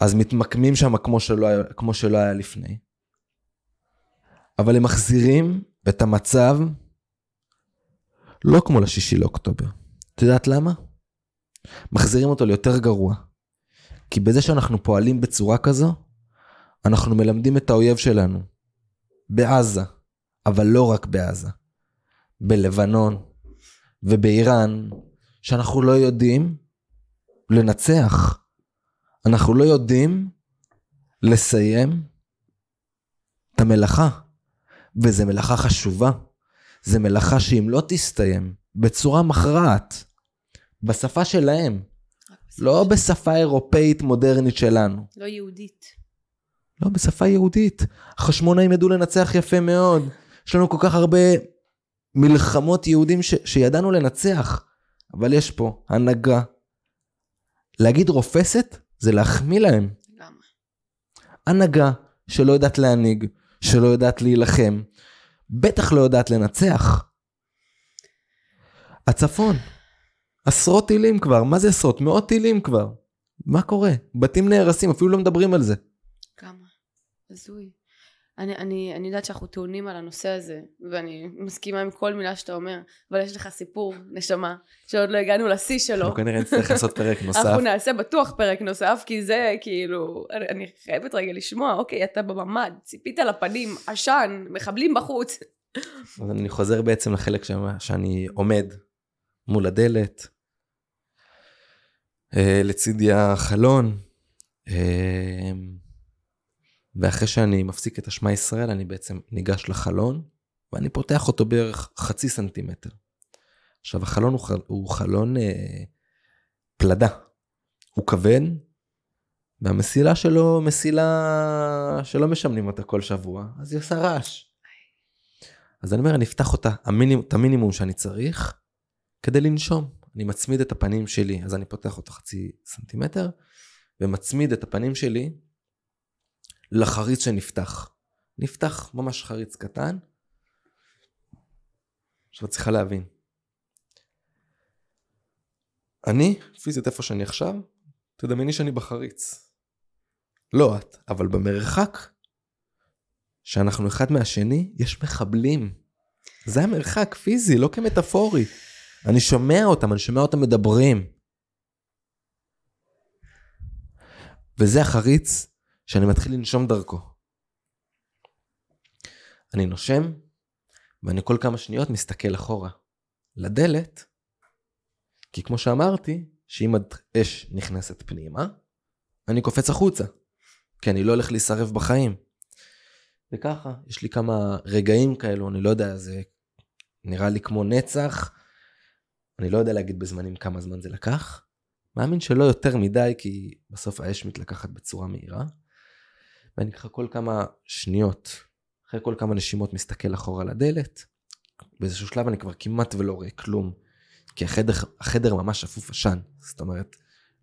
אז מתמקמים שם כמו שלא כמו שלא היה לפני. אבל הם מחזירים את המצב לא כמו לשישי לאוקטובר. את יודעת למה? מחזירים אותו ליותר גרוע. כי בזה שאנחנו פועלים בצורה כזו, אנחנו מלמדים את האויב שלנו. בעזה, אבל לא רק בעזה. בלבנון ובאיראן, שאנחנו לא יודעים לנצח. אנחנו לא יודעים לסיים את המלאכה. וזו מלאכה חשובה. זו מלאכה שאם לא תסתיים בצורה מכרעת, בשפה שלהם. לא בשפה אירופאית מודרנית שלנו. לא יהודית. לא, בשפה יהודית. החשמונאים ידעו לנצח יפה מאוד. יש לנו כל כך הרבה מלחמות יהודים ש- שידענו לנצח, אבל יש פה הנהגה. להגיד רופסת זה להחמיא להם. למה? הנהגה שלא יודעת להנהיג, שלא יודעת להילחם, בטח לא יודעת לנצח. הצפון, עשרות טילים כבר, מה זה עשרות? מאות טילים כבר. מה קורה? בתים נהרסים, אפילו לא מדברים על זה. כמה? הזוי. אני, אני, אני יודעת שאנחנו טעונים על הנושא הזה, ואני מסכימה עם כל מילה שאתה אומר, אבל יש לך סיפור, נשמה, שעוד לא הגענו לשיא שלו. אנחנו כנראה נצטרך לעשות פרק נוסף. אנחנו נעשה בטוח פרק נוסף, כי זה כאילו, אני, אני חייבת רגע לשמוע, אוקיי, אתה בממ"ד, ציפית לפנים, עשן, מחבלים בחוץ. אז אני חוזר בעצם לחלק שמה, שאני עומד מול הדלת, אה, לצידי החלון, אה, ואחרי שאני מפסיק את השמע ישראל, אני בעצם ניגש לחלון, ואני פותח אותו בערך חצי סנטימטר. עכשיו, החלון הוא, חל, הוא חלון אה, פלדה. הוא כבד, והמסילה שלו מסילה שלא משמנים אותה כל שבוע, אז היא עושה רעש. אז אני אומר, אני אפתח אותה, המינימום, את המינימום שאני צריך, כדי לנשום. אני מצמיד את הפנים שלי, אז אני פותח אותו חצי סנטימטר, ומצמיד את הפנים שלי לחריץ שנפתח. נפתח ממש חריץ קטן. עכשיו את צריכה להבין. אני, פיזית איפה שאני עכשיו, תדמייני שאני בחריץ. לא את, אבל במרחק שאנחנו אחד מהשני, יש מחבלים. זה המרחק פיזי, לא כמטאפורי. אני שומע אותם, אני שומע אותם מדברים. וזה החריץ שאני מתחיל לנשום דרכו. אני נושם, ואני כל כמה שניות מסתכל אחורה. לדלת, כי כמו שאמרתי, שאם אש נכנסת פנימה, אני קופץ החוצה, כי אני לא הולך להישרף בחיים. וככה, יש לי כמה רגעים כאלו, אני לא יודע, זה נראה לי כמו נצח, אני לא יודע להגיד בזמנים כמה זמן זה לקח. מאמין שלא יותר מדי, כי בסוף האש מתלקחת בצורה מהירה. ואני ככה כל כמה שניות, אחרי כל כמה נשימות מסתכל אחורה לדלת. באיזשהו שלב אני כבר כמעט ולא רואה כלום, כי החדר, החדר ממש אפוף עשן. זאת אומרת,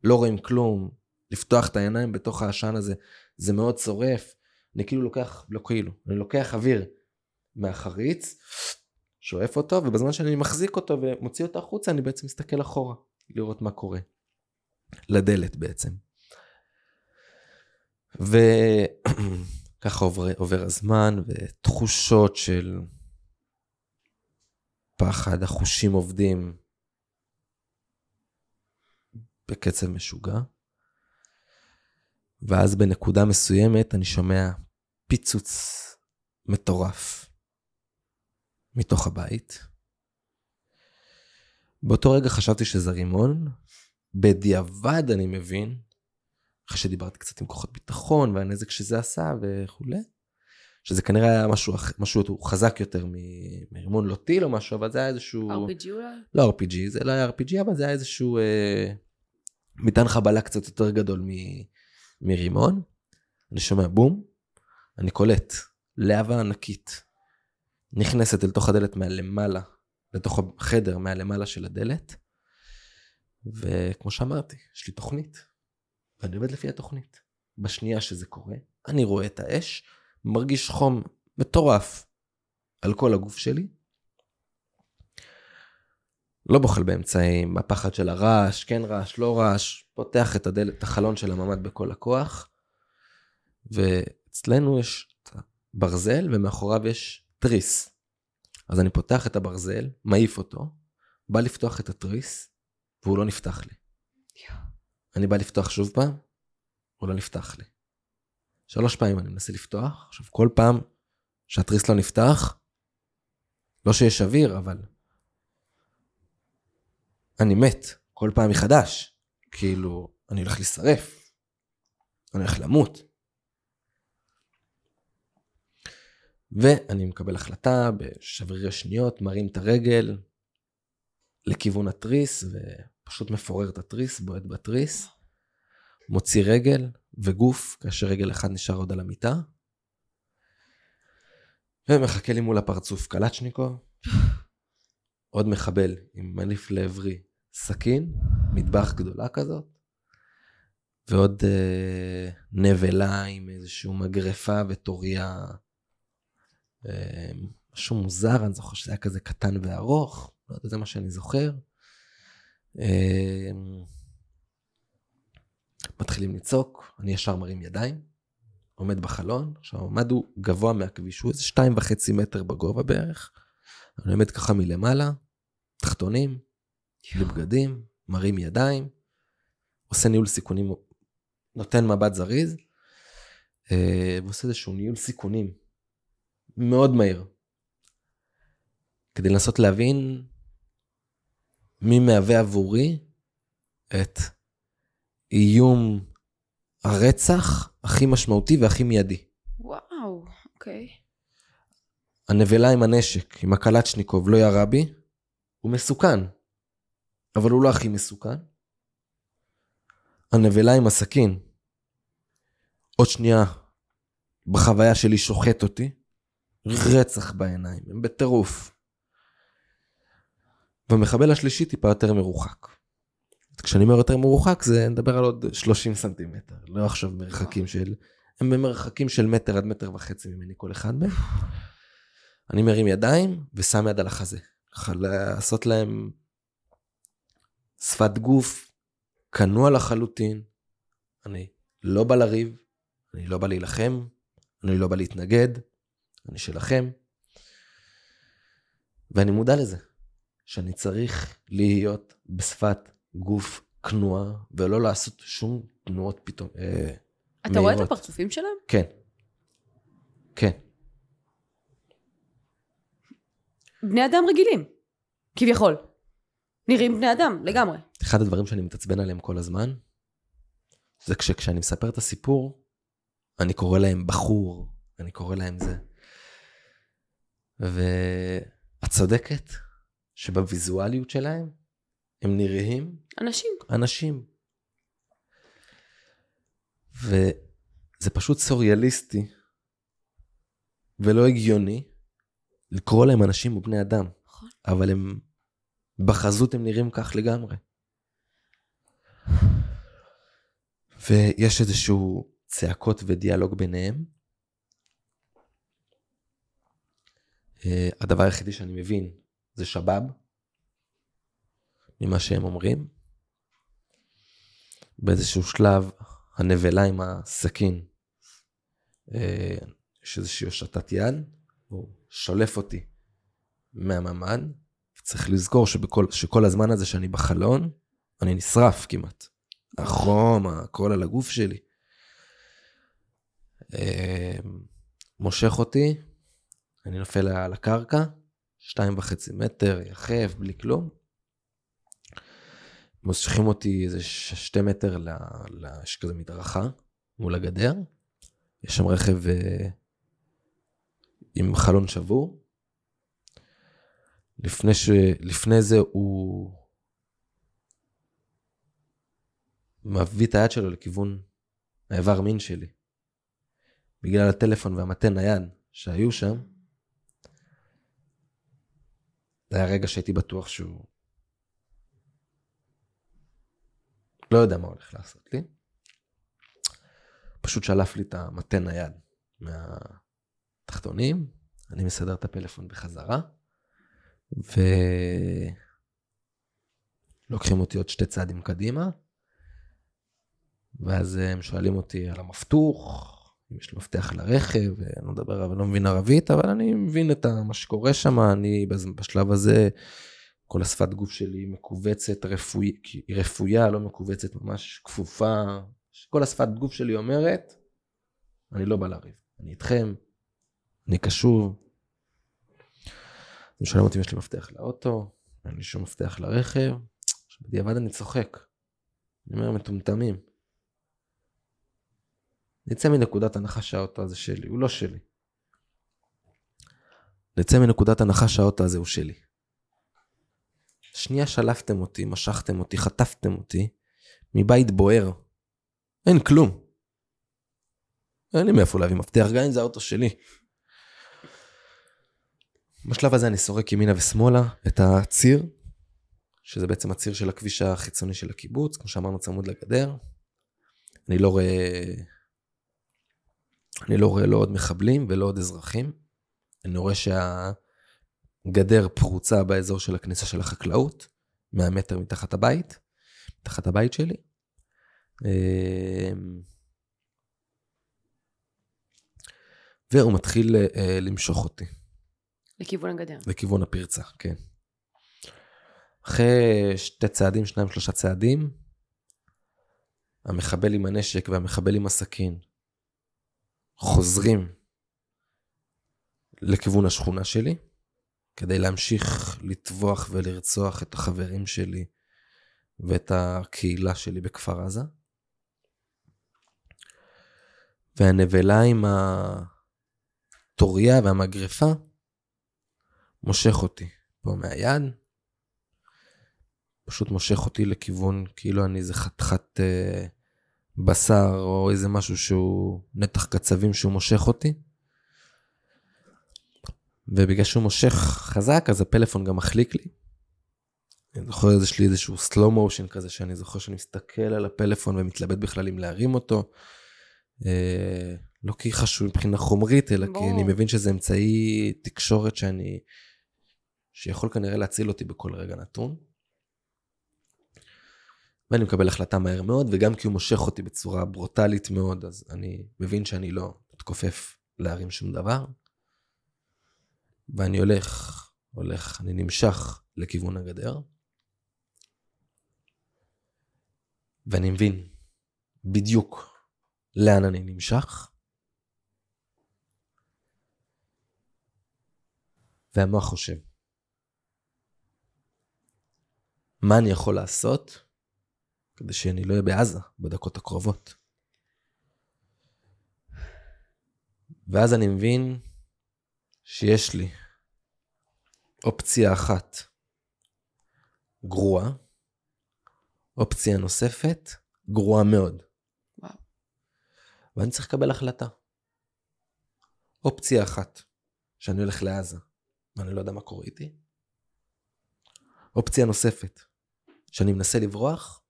לא רואים כלום, לפתוח את העיניים בתוך העשן הזה, זה מאוד צורף. אני כאילו לוקח, לא כאילו, אני לוקח אוויר מהחריץ, שואף אותו, ובזמן שאני מחזיק אותו ומוציא אותו החוצה, אני בעצם מסתכל אחורה, לראות מה קורה. לדלת בעצם. וככה עובר, עובר הזמן, ותחושות של פחד, החושים עובדים בקצב משוגע. ואז בנקודה מסוימת אני שומע פיצוץ מטורף מתוך הבית. באותו רגע חשבתי שזה רימון, בדיעבד אני מבין, אחרי שדיברתי קצת עם כוחות ביטחון והנזק שזה עשה וכולי, שזה כנראה היה משהו, משהו חזק יותר מרימון לא טיל או משהו, אבל זה היה איזשהו... RPG אולי? לא RPG, זה לא היה RPG, אבל זה היה איזשהו אה, מטען חבלה קצת יותר גדול מ, מרימון. אני שומע בום, אני קולט להבה ענקית נכנסת אל תוך הדלת מהלמעלה, לתוך החדר מהלמעלה של הדלת. וכמו שאמרתי, יש לי תוכנית, ואני עובד לפי התוכנית. בשנייה שזה קורה, אני רואה את האש, מרגיש חום מטורף על כל הגוף שלי. לא בוחל באמצעים, הפחד של הרעש, כן רעש, לא רעש, פותח את הדלת, את החלון של הממ"ד בכל הכוח, ואצלנו יש ברזל ומאחוריו יש תריס. אז אני פותח את הברזל, מעיף אותו, בא לפתוח את התריס, והוא לא נפתח לי. אני בא לפתוח שוב פעם, הוא לא נפתח לי. שלוש פעמים אני מנסה לפתוח, עכשיו כל פעם שהתריס לא נפתח, לא שיש אוויר, אבל אני מת כל פעם מחדש. כאילו, אני הולך להישרף, אני הולך למות. ואני מקבל החלטה בשברירי שניות, מרים את הרגל לכיוון התריס, ופשוט מפורר את התריס, בועט בתריס, מוציא רגל וגוף, כאשר רגל אחד נשאר עוד על המיטה, ומחכה לי מול הפרצוף קלצ'ניקוב, עוד מחבל עם מניף לעברי סכין, מטבח גדולה כזאת, ועוד אה, נבלה עם איזושהי מגרפה וטוריה משהו מוזר, אני זוכר שזה היה כזה קטן וארוך, לא יודע, זה מה שאני זוכר. אה, מתחילים לצעוק, אני ישר מרים ידיים, עומד בחלון, עכשיו הממ"ד הוא גבוה מהכביש, הוא איזה שתיים וחצי מטר בגובה בערך. אני עומד ככה מלמעלה, תחתונים, בלי בגדים, מרים ידיים, עושה ניהול סיכונים, נותן מבט זריז, אה, ועושה איזשהו ניהול סיכונים מאוד מהיר, כדי לנסות להבין מי מהווה עבורי את איום הרצח הכי משמעותי והכי מיידי. וואו, אוקיי. הנבלה עם הנשק, עם הקלצ'ניקוב, לא ירה בי, הוא מסוכן, אבל הוא לא הכי מסוכן. הנבלה עם הסכין, עוד שנייה, בחוויה שלי שוחט אותי, רצח בעיניים, הם בטירוף. והמחבל השלישי טיפה יותר מרוחק. כשאני אומר יותר מרוחק זה נדבר על עוד 30 סנטימטר, לא עכשיו מרחקים של, הם במרחקים של מטר עד מטר וחצי ממני כל אחד מהם. אני מרים ידיים ושם יד על החזה, לעשות להם שפת גוף, כנוע לחלוטין, אני לא בא לריב, אני לא בא להילחם, אני לא בא להתנגד, אני שלכם. ואני מודע לזה, שאני צריך להיות בשפת גוף כנועה, ולא לעשות שום תנועות פתאום. אה, אתה רואה את הפרצופים שלהם? כן. כן. בני אדם רגילים, כביכול. נראים בני אדם, לגמרי. אחד הדברים שאני מתעצבן עליהם כל הזמן, זה כשכשאני מספר את הסיפור, אני קורא להם בחור, אני קורא להם זה. ואת צודקת שבוויזואליות שלהם הם נראים אנשים. אנשים. וזה פשוט סוריאליסטי ולא הגיוני לקרוא להם אנשים ובני אדם. נכון. אבל הם, בחזות הם נראים כך לגמרי. ויש איזשהו צעקות ודיאלוג ביניהם. אה, הדבר היחידי שאני מבין זה שבאב, ממה שהם אומרים. באיזשהו שלב, הנבלה עם הסכין, אה, יש איזושהי הושטת יד, הוא שולף אותי מהממ"ד, וצריך לזכור שבכל, שכל הזמן הזה שאני בחלון, אני נשרף כמעט. החום, הכל על הגוף שלי. אה, מושך אותי, אני נופל על הקרקע, שתיים וחצי מטר, יחף, בלי כלום. מושכים אותי איזה שתי מטר, ל... ל... יש כזה מדרכה מול הגדר. יש שם רכב uh, עם חלון שבור. לפני, ש... לפני זה הוא מביא את היד שלו לכיוון האיבר מין שלי. בגלל הטלפון והמטה נייד שהיו שם, זה היה רגע שהייתי בטוח שהוא לא יודע מה הולך לעשות לי. פשוט שלף לי את המטה נייד מהתחתונים, אני מסדר את הפלאפון בחזרה, ולוקחים אותי עוד שתי צעדים קדימה, ואז הם שואלים אותי על המפתוח, אם יש לי מפתח לרכב, אני לא מדבר, אני לא מבין ערבית, אבל אני מבין את מה שקורה שם, אני בשלב הזה, כל השפת גוף שלי מכווצת, רפוי, רפויה, לא מכווצת, ממש כפופה. כל השפת גוף שלי אומרת, אני לא בא לריב, אני איתכם, אני קשוב. הם שואלים אותי אם יש לי מפתח לאוטו, אין לי שום מפתח לרכב, בדיעבד אני צוחק. אני אומר, מטומטמים. נצא מנקודת הנחה שהאוטו הזה שלי, הוא לא שלי. נצא מנקודת הנחה שהאוטו הזה הוא שלי. שנייה שלפתם אותי, משכתם אותי, חטפתם אותי מבית בוער. אין כלום. אין לי מאיפה להביא מפתח, גם אם זה האוטו שלי. בשלב הזה אני סורק ימינה ושמאלה את הציר, שזה בעצם הציר של הכביש החיצוני של הקיבוץ, כמו שאמרנו צמוד לגדר. אני לא רואה אני לא רואה לא עוד מחבלים ולא עוד אזרחים. אני רואה שהגדר פרוצה באזור של הכניסה של החקלאות, 100 מטר מתחת הבית, מתחת הבית שלי. אמ, והוא מתחיל אה, למשוך אותי. לכיוון הגדר. לכיוון הפרצה, כן. אחרי שתי צעדים, שניים, שלושה צעדים, המחבל עם הנשק והמחבל עם הסכין חוזרים לכיוון השכונה שלי, כדי להמשיך לטבוח ולרצוח את החברים שלי ואת הקהילה שלי בכפר עזה. והנבלה עם הטוריה והמגרפה מושך אותי פה מהיד, פשוט מושך אותי לכיוון כאילו אני איזה חתיכת אה, בשר או איזה משהו שהוא נתח קצבים שהוא מושך אותי. ובגלל שהוא מושך חזק אז הפלאפון גם מחליק לי. אני זוכר יש לי איזשהו slow motion כזה שאני זוכר שאני מסתכל על הפלאפון ומתלבט בכלל אם להרים אותו. אה, לא כי חשוב מבחינה חומרית אלא בוא. כי אני מבין שזה אמצעי תקשורת שאני שיכול כנראה להציל אותי בכל רגע נתון. ואני מקבל החלטה מהר מאוד, וגם כי הוא מושך אותי בצורה ברוטלית מאוד, אז אני מבין שאני לא מתכופף להרים שום דבר. ואני הולך, הולך, אני נמשך לכיוון הגדר. ואני מבין בדיוק לאן אני נמשך. והמוח חושב, מה אני יכול לעשות כדי שאני לא אהיה בעזה בדקות הקרובות. ואז אני מבין שיש לי אופציה אחת גרועה, אופציה נוספת גרועה מאוד. וואו. ואני צריך לקבל החלטה. אופציה אחת, שאני הולך לעזה, ואני לא יודע מה קורה איתי. אופציה נוספת, שאני מנסה לברוח,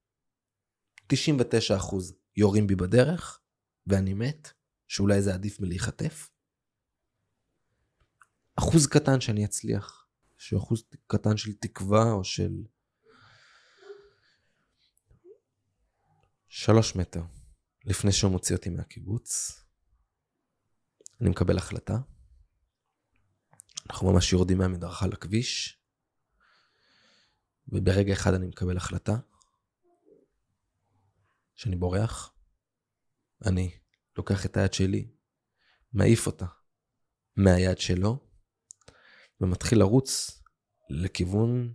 99% יורים בי בדרך, ואני מת, שאולי זה עדיף מלהיחטף. אחוז קטן שאני אצליח, שהוא אחוז קטן של תקווה או של שלוש מטר לפני שהוא מוציא אותי מהקיבוץ, אני מקבל החלטה. אנחנו ממש יורדים מהמדרכה לכביש, וברגע אחד אני מקבל החלטה שאני בורח, אני לוקח את היד שלי, מעיף אותה מהיד שלו, ומתחיל לרוץ לכיוון,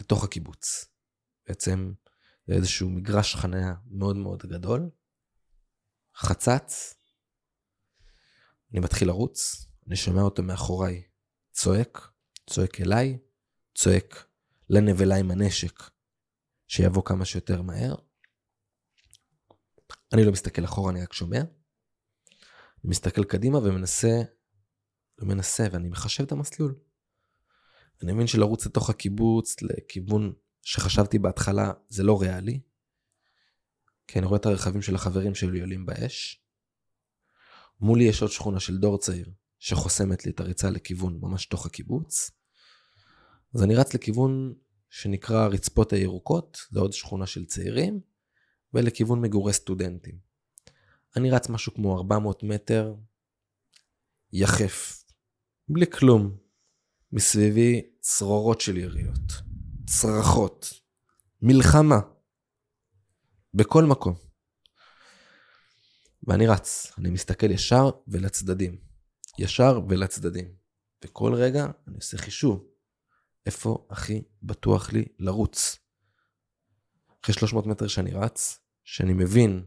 לתוך הקיבוץ. בעצם זה איזשהו מגרש חניה מאוד מאוד גדול, חצץ, אני מתחיל לרוץ, אני שומע אותו מאחוריי צועק, צועק אליי, צועק לנבלה עם הנשק, שיבוא כמה שיותר מהר. אני לא מסתכל אחורה, אני רק שומע. אני מסתכל קדימה ומנסה, לא מנסה, ואני מחשב את המסלול. אני מבין שלרוץ לתוך הקיבוץ, לכיוון שחשבתי בהתחלה, זה לא ריאלי. כי אני רואה את הרכבים של החברים שלי עולים באש. מולי יש עוד שכונה של דור צעיר, שחוסמת לי את הריצה לכיוון ממש תוך הקיבוץ. אז אני רץ לכיוון שנקרא רצפות הירוקות, זה עוד שכונה של צעירים, ולכיוון מגורי סטודנטים. אני רץ משהו כמו 400 מטר, יחף, בלי כלום. מסביבי צרורות של יריות, צרחות, מלחמה, בכל מקום. ואני רץ, אני מסתכל ישר ולצדדים, ישר ולצדדים. וכל רגע אני עושה חישוב, איפה הכי בטוח לי לרוץ. אחרי 300 מטר שאני רץ, שאני מבין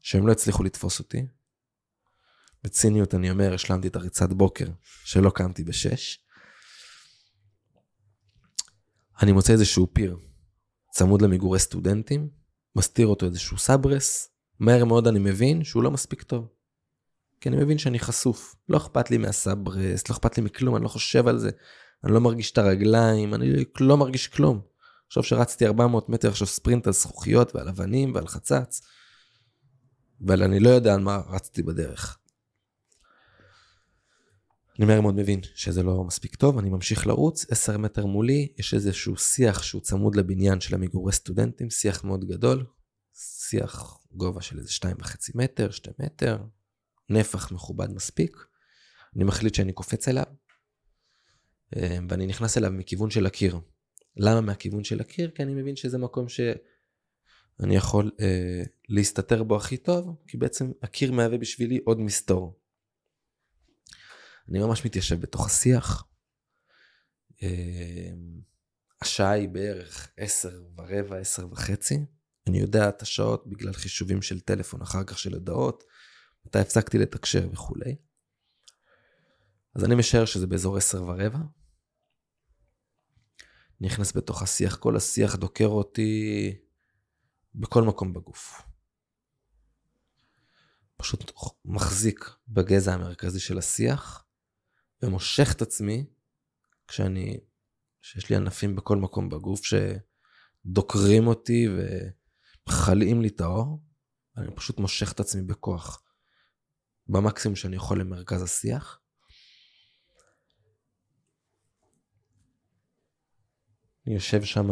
שהם לא הצליחו לתפוס אותי, בציניות אני אומר, השלמתי את הריצת בוקר שלא קמתי בשש. אני מוצא איזשהו פיר צמוד למגורי סטודנטים, מסתיר אותו איזשהו סברס, מהר מאוד אני מבין שהוא לא מספיק טוב. כי אני מבין שאני חשוף. לא אכפת לי מהסברס, לא אכפת לי מכלום, אני לא חושב על זה. אני לא מרגיש את הרגליים, אני לא מרגיש כלום. עכשיו שרצתי 400 מטר עכשיו ספרינט על זכוכיות ועל אבנים ועל חצץ, אבל אני לא יודע על מה רצתי בדרך. אני מהר מאוד מבין שזה לא מספיק טוב, אני ממשיך לרוץ, 10 מטר מולי, יש איזשהו שיח שהוא צמוד לבניין של המגורי סטודנטים, שיח מאוד גדול, שיח גובה של איזה 2.5 מטר, 2 מטר, נפח מכובד מספיק. אני מחליט שאני קופץ אליו, אה, ואני נכנס אליו מכיוון של הקיר. למה מהכיוון של הקיר? כי אני מבין שזה מקום שאני יכול אה, להסתתר בו הכי טוב, כי בעצם הקיר מהווה בשבילי עוד מסתור. אני ממש מתיישב בתוך השיח. אה, השעה היא בערך עשר ורבע, עשר וחצי. אני יודע את השעות בגלל חישובים של טלפון, אחר כך של הודעות, מתי הפסקתי לתקשר וכולי. אז אני משער שזה באזור עשר ורבע. נכנס בתוך השיח, כל השיח דוקר אותי בכל מקום בגוף. פשוט מחזיק בגזע המרכזי של השיח, ומושך את עצמי כשאני, שיש לי ענפים בכל מקום בגוף שדוקרים אותי ומחלאים לי את האור, אני פשוט מושך את עצמי בכוח, במקסימום שאני יכול למרכז השיח. אני יושב שם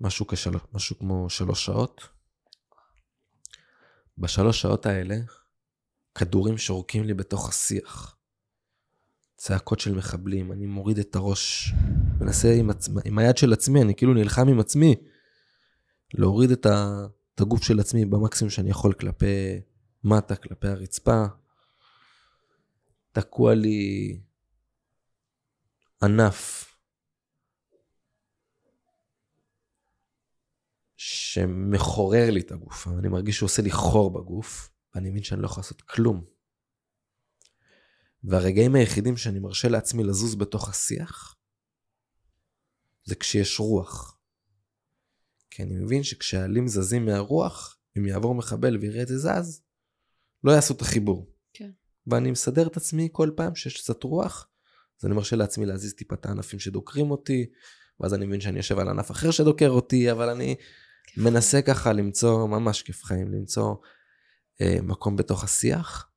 משהו, כשל... משהו כמו שלוש שעות. בשלוש שעות האלה, כדורים שורקים לי בתוך השיח. צעקות של מחבלים, אני מוריד את הראש, מנסה עם, עצמא, עם היד של עצמי, אני כאילו נלחם עם עצמי. להוריד את, ה... את הגוף של עצמי במקסימום שאני יכול כלפי מטה, כלפי הרצפה. תקוע לי ענף שמחורר לי את הגוף. אני מרגיש שהוא עושה לי חור בגוף, ואני מבין שאני לא יכול לעשות כלום. והרגעים היחידים שאני מרשה לעצמי לזוז בתוך השיח, זה כשיש רוח. כי אני מבין שכשהעלים זזים מהרוח, אם יעבור מחבל ויראה את זה זז, לא יעשו את החיבור. כן. ואני מסדר את עצמי כל פעם שיש קצת רוח, אז אני מרשה לעצמי להזיז טיפה את הענפים שדוקרים אותי, ואז אני מבין שאני יושב על ענף אחר שדוקר אותי, אבל אני מנסה ככה למצוא, ממש כיף חיים, למצוא אה, מקום בתוך השיח,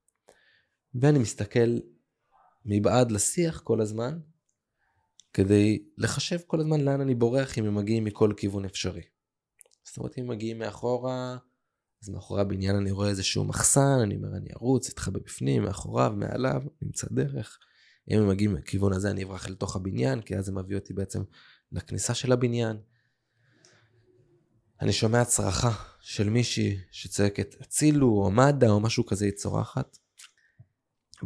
ואני מסתכל מבעד לשיח כל הזמן, כדי לחשב כל הזמן לאן אני בורח אם הם מגיעים מכל כיוון אפשרי. זאת אומרת, אם מגיעים מאחורה, אז מאחורי הבניין אני רואה איזשהו מחסן, אני אומר, אני ארוץ, אתחבא בפנים, מאחוריו, מעליו, נמצא דרך. אם הם מגיעים מכיוון הזה, אני אברח לתוך הבניין, כי אז זה מביא אותי בעצם לכניסה של הבניין. אני שומע צרחה של מישהי שצועקת הצילו או מד"א או משהו כזה היא צורחת.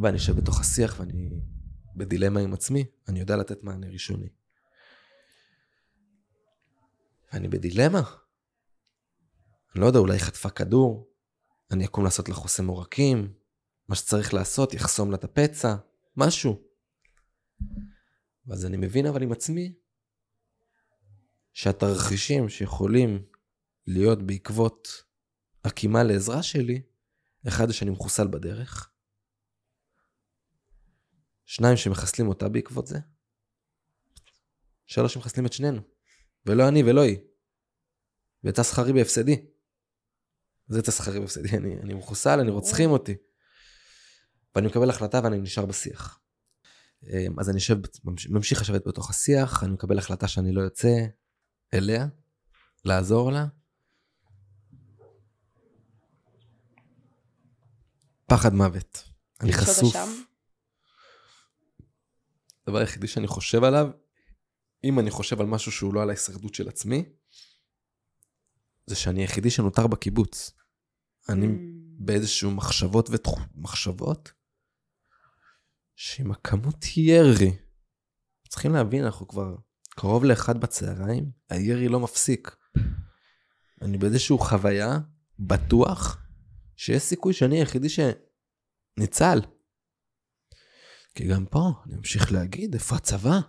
ואני יושב בתוך השיח ואני בדילמה עם עצמי, אני יודע לתת מענה ראשוני. ואני בדילמה. אני לא יודע, אולי חטפה כדור, אני אקום לעשות לה חוסם עורקים, מה שצריך לעשות, יחסום לה את הפצע, משהו. ואז אני מבין אבל עם עצמי שהתרחישים שיכולים להיות בעקבות הקימה לעזרה שלי, אחד זה שאני מחוסל בדרך, שניים שמחסלים אותה בעקבות זה, שלוש שמחסלים את שנינו, ולא אני ולא היא. ויצא שכרי בהפסדי. זה יצא שכרי בהפסדי, אני, אני מחוסל, אני רוצחים אותי. ואני מקבל החלטה ואני נשאר בשיח. אמ, אז אני יושב, ממשיך לשבת בתוך השיח, אני מקבל החלטה שאני לא יוצא אליה, לעזור לה, פחד מוות. אני חשוף. הדבר היחידי שאני חושב עליו, אם אני חושב על משהו שהוא לא על ההישרדות של עצמי, זה שאני היחידי שנותר בקיבוץ. אני mm. באיזשהו מחשבות ומחשבות, שעם הכמות ירי, צריכים להבין, אנחנו כבר קרוב לאחד בצהריים, הירי לא מפסיק. אני באיזשהו חוויה, בטוח, שיש סיכוי שאני היחידי שניצל. כי גם פה, אני אמשיך להגיד, איפה הצבא?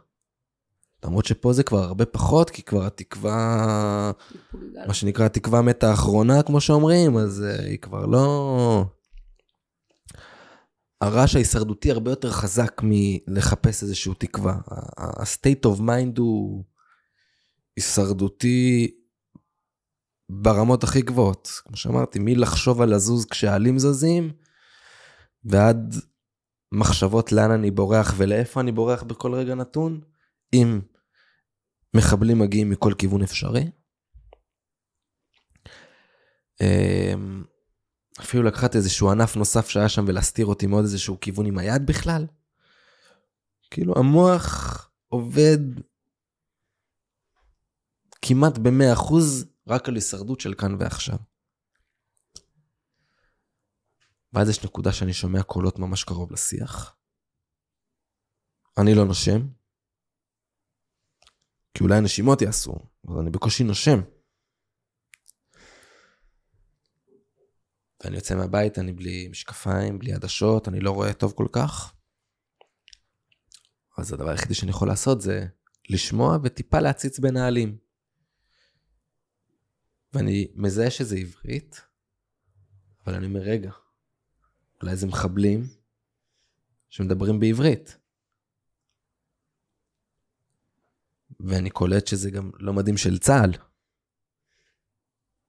למרות שפה זה כבר הרבה פחות, כי כבר התקווה, מה שנקרא התקווה מתה האחרונה, כמו שאומרים, אז uh, היא כבר לא... הרעש ההישרדותי הרבה יותר חזק מלחפש איזושהי תקווה. ה-state of mind הוא הישרדותי ברמות הכי גבוהות. כמו שאמרתי, מלחשוב על לזוז כשהעלים זזים, ועד מחשבות לאן אני בורח ולאיפה אני בורח בכל רגע נתון, אם מחבלים מגיעים מכל כיוון אפשרי. אמ, אפילו לקחת איזשהו ענף נוסף שהיה שם ולהסתיר אותי מעוד איזשהו כיוון עם היד בכלל. כאילו המוח עובד כמעט ב-100% רק על הישרדות של כאן ועכשיו. ואז יש נקודה שאני שומע קולות ממש קרוב לשיח. אני לא נושם, כי אולי נשימות יעשו, אבל אני בקושי נושם. ואני יוצא מהבית, אני בלי משקפיים, בלי עדשות, אני לא רואה טוב כל כך. אז הדבר היחידי שאני יכול לעשות זה לשמוע וטיפה להציץ בנהלים. ואני מזהה שזה עברית, אבל אני אומר, רגע, אולי זה מחבלים שמדברים בעברית. ואני קולט שזה גם לא מדהים של צה"ל.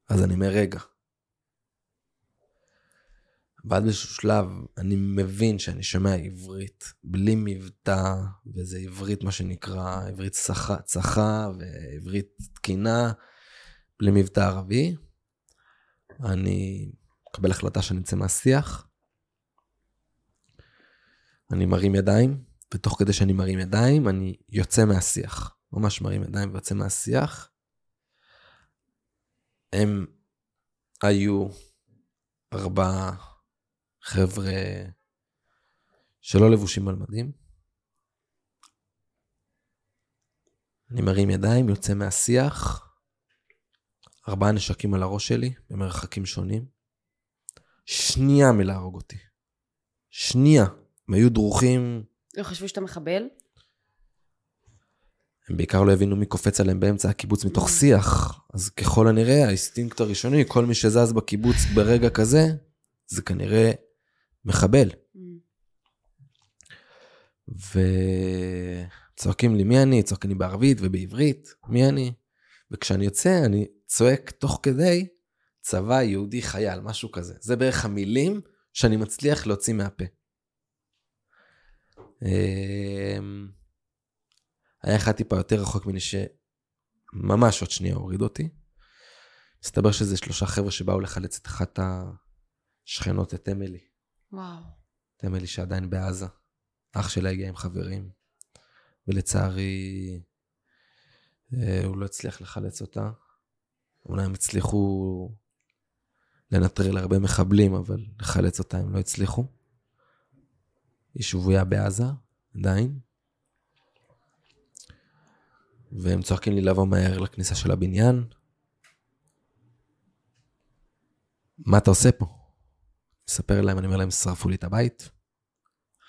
אז אני אומר, רגע. ואז באיזשהו שלב אני מבין שאני שומע עברית בלי מבטא, וזה עברית מה שנקרא עברית צחה, צחה ועברית תקינה, בלי מבטא ערבי. אני מקבל החלטה שאני אצא מהשיח. אני מרים ידיים, ותוך כדי שאני מרים ידיים, אני יוצא מהשיח. ממש מרים ידיים ויוצא מהשיח. הם היו ארבעה חבר'ה שלא לבושים על מדים. אני מרים ידיים, יוצא מהשיח, ארבעה נשקים על הראש שלי, במרחקים שונים. שנייה מלהרוג אותי. שנייה. הם היו דרוכים. לא חשבו שאתה מחבל? הם בעיקר לא הבינו מי קופץ עליהם באמצע הקיבוץ מתוך. שיח. אז ככל הנראה, האינסטינקט הראשוני, כל מי שזז בקיבוץ ברגע כזה, זה כנראה מחבל. וצועקים לי מי אני, צועקים לי בערבית ובעברית, מי אני. וכשאני יוצא, אני צועק תוך כדי צבא יהודי חייל, משהו כזה. זה בערך המילים שאני מצליח להוציא מהפה. אמ, היה אחד טיפה יותר רחוק ממני שממש עוד שנייה הוריד אותי. מסתבר שזה שלושה חבר'ה שבאו לחלץ את אחת השכנות, את אמילי. וואו. את אמילי שעדיין בעזה. אח שלה הגיע עם חברים, ולצערי אה, הוא לא הצליח לחלץ אותה. אולי הם הצליחו לנטרל הרבה מחבלים, אבל לחלץ אותה הם לא הצליחו. היא שבויה בעזה, עדיין. והם צועקים לי לבוא מהר לכניסה של הבניין. מה אתה עושה פה? מספר להם, אני אומר להם, שרפו לי את הבית,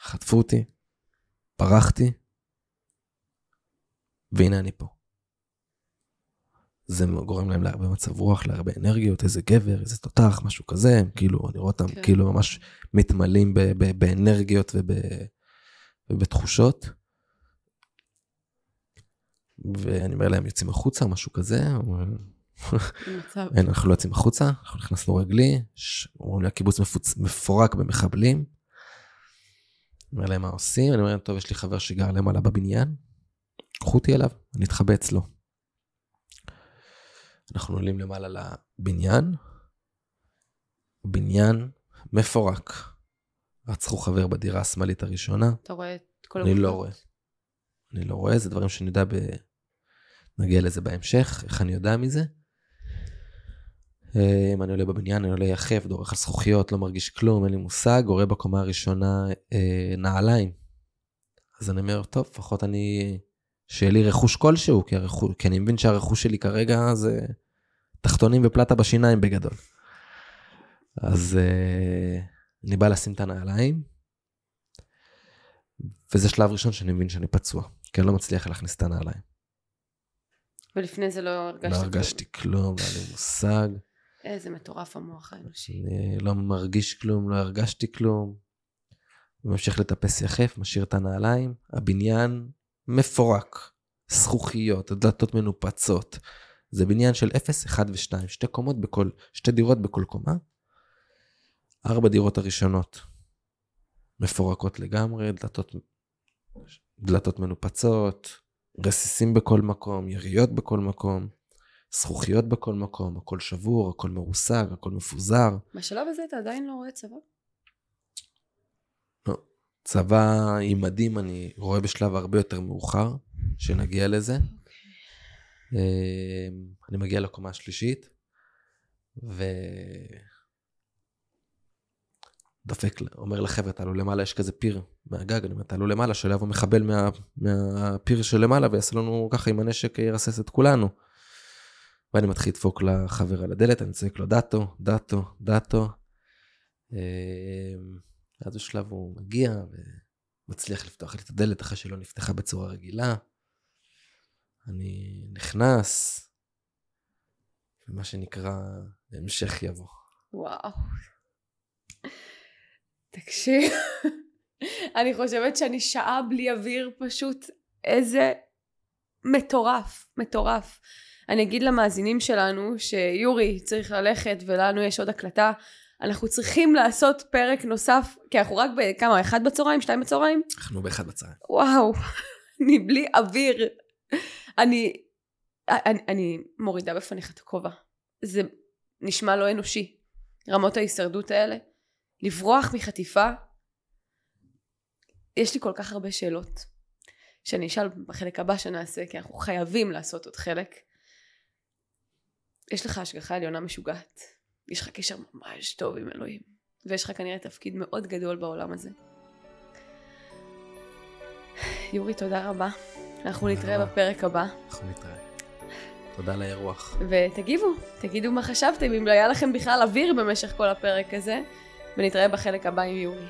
חטפו אותי, ברחתי, והנה אני פה. זה גורם להם להרבה מצב רוח, להרבה אנרגיות, איזה גבר, איזה תותח, משהו כזה, הם כאילו, אני רואה אותם כן. כאילו ממש מתמלאים ב- ב- באנרגיות וב- ובתחושות. ואני אומר להם, יוצאים החוצה, משהו כזה. אין, אנחנו לא יוצאים החוצה, אנחנו נכנסנו רגלי, אומרים לי, הקיבוץ מפוצ... מפורק במחבלים. אומר להם, מה עושים? אני אומר להם, טוב, יש לי חבר שגר למעלה בבניין, קחו אותי אליו, אני אתחבא אצלו. אנחנו עולים למעלה לבניין, בניין מפורק. רצחו חבר בדירה השמאלית הראשונה. אתה רואה את כל אני לא רואה. אני לא רואה, זה דברים שאני יודע ב... נגיע לזה בהמשך, איך אני יודע מזה. אם אני עולה בבניין, אני עולה יחף, דורך על זכוכיות, לא מרגיש כלום, אין לי מושג, רואה בקומה הראשונה אה, נעליים. אז אני אומר, טוב, לפחות אני שיהיה לי רכוש כלשהו, כי, הרכוש, כי אני מבין שהרכוש שלי כרגע זה תחתונים ופלטה בשיניים בגדול. אז uh, אני בא לשים את הנעליים, וזה שלב ראשון שאני מבין שאני פצוע, כי אני לא מצליח להכניס את הנעליים. ולפני זה לא לא הרגשתי כלום, לא היה לי מושג. איזה מטורף המוח האנושי. אני לא מרגיש כלום, לא הרגשתי כלום. ממשיך לטפס יחף, משאיר את הנעליים, הבניין מפורק, זכוכיות, דלתות מנופצות. זה בניין של 0, 1 ו-2, שתי קומות בכל, שתי דירות בכל קומה. ארבע דירות הראשונות מפורקות לגמרי, דלתות, דלתות מנופצות, רסיסים בכל מקום, יריות בכל מקום, זכוכיות בכל מקום, הכל שבור, הכל מרוסק, הכל מפוזר. בשלב הזה אתה עדיין לא רואה צבא? צבא עם מדים אני רואה בשלב הרבה יותר מאוחר, שנגיע לזה. אה, אני מגיע לקומה השלישית, ו... דופק, אומר לחבר'ה, תעלו למעלה, יש כזה פיר מהגג, אני אומר, תעלו למעלה, שלא יבוא מחבל מה, מהפיר שלמעלה ויעשה לנו ככה עם הנשק, ירסס את כולנו. ואני מתחיל לדפוק לחבר על הדלת, אני צועק לו, דאטו, דאטו, דאטו. אז בשלב הוא מגיע ומצליח לפתוח לי את הדלת אחרי שלא נפתחה בצורה רגילה. אני נכנס, ומה שנקרא, המשך יבוא. וואו. תקשיב, אני חושבת שאני שעה בלי אוויר פשוט איזה מטורף, מטורף. אני אגיד למאזינים שלנו שיורי צריך ללכת ולנו יש עוד הקלטה. אנחנו צריכים לעשות פרק נוסף, כי אנחנו רק בכמה, אחד בצהריים, שתיים בצהריים? אנחנו באחד בצהריים. וואו, אני בלי אוויר. אני, אני, אני מורידה בפניך את הכובע. זה נשמע לא אנושי. רמות ההישרדות האלה. לברוח מחטיפה. יש לי כל כך הרבה שאלות שאני אשאל בחלק הבא שנעשה, כי אנחנו חייבים לעשות עוד חלק. יש לך השגחה עליונה משוגעת. יש לך קשר ממש טוב עם אלוהים. ויש לך כנראה תפקיד מאוד גדול בעולם הזה. יורי, תודה רבה. אנחנו נתראה. בפרק הבא. אנחנו נתראה. תודה על האירוח. ותגיבו, תגידו מה חשבתם, אם לא היה לכם בכלל אוויר במשך כל הפרק הזה, ונתראה בחלק הבא עם יורי.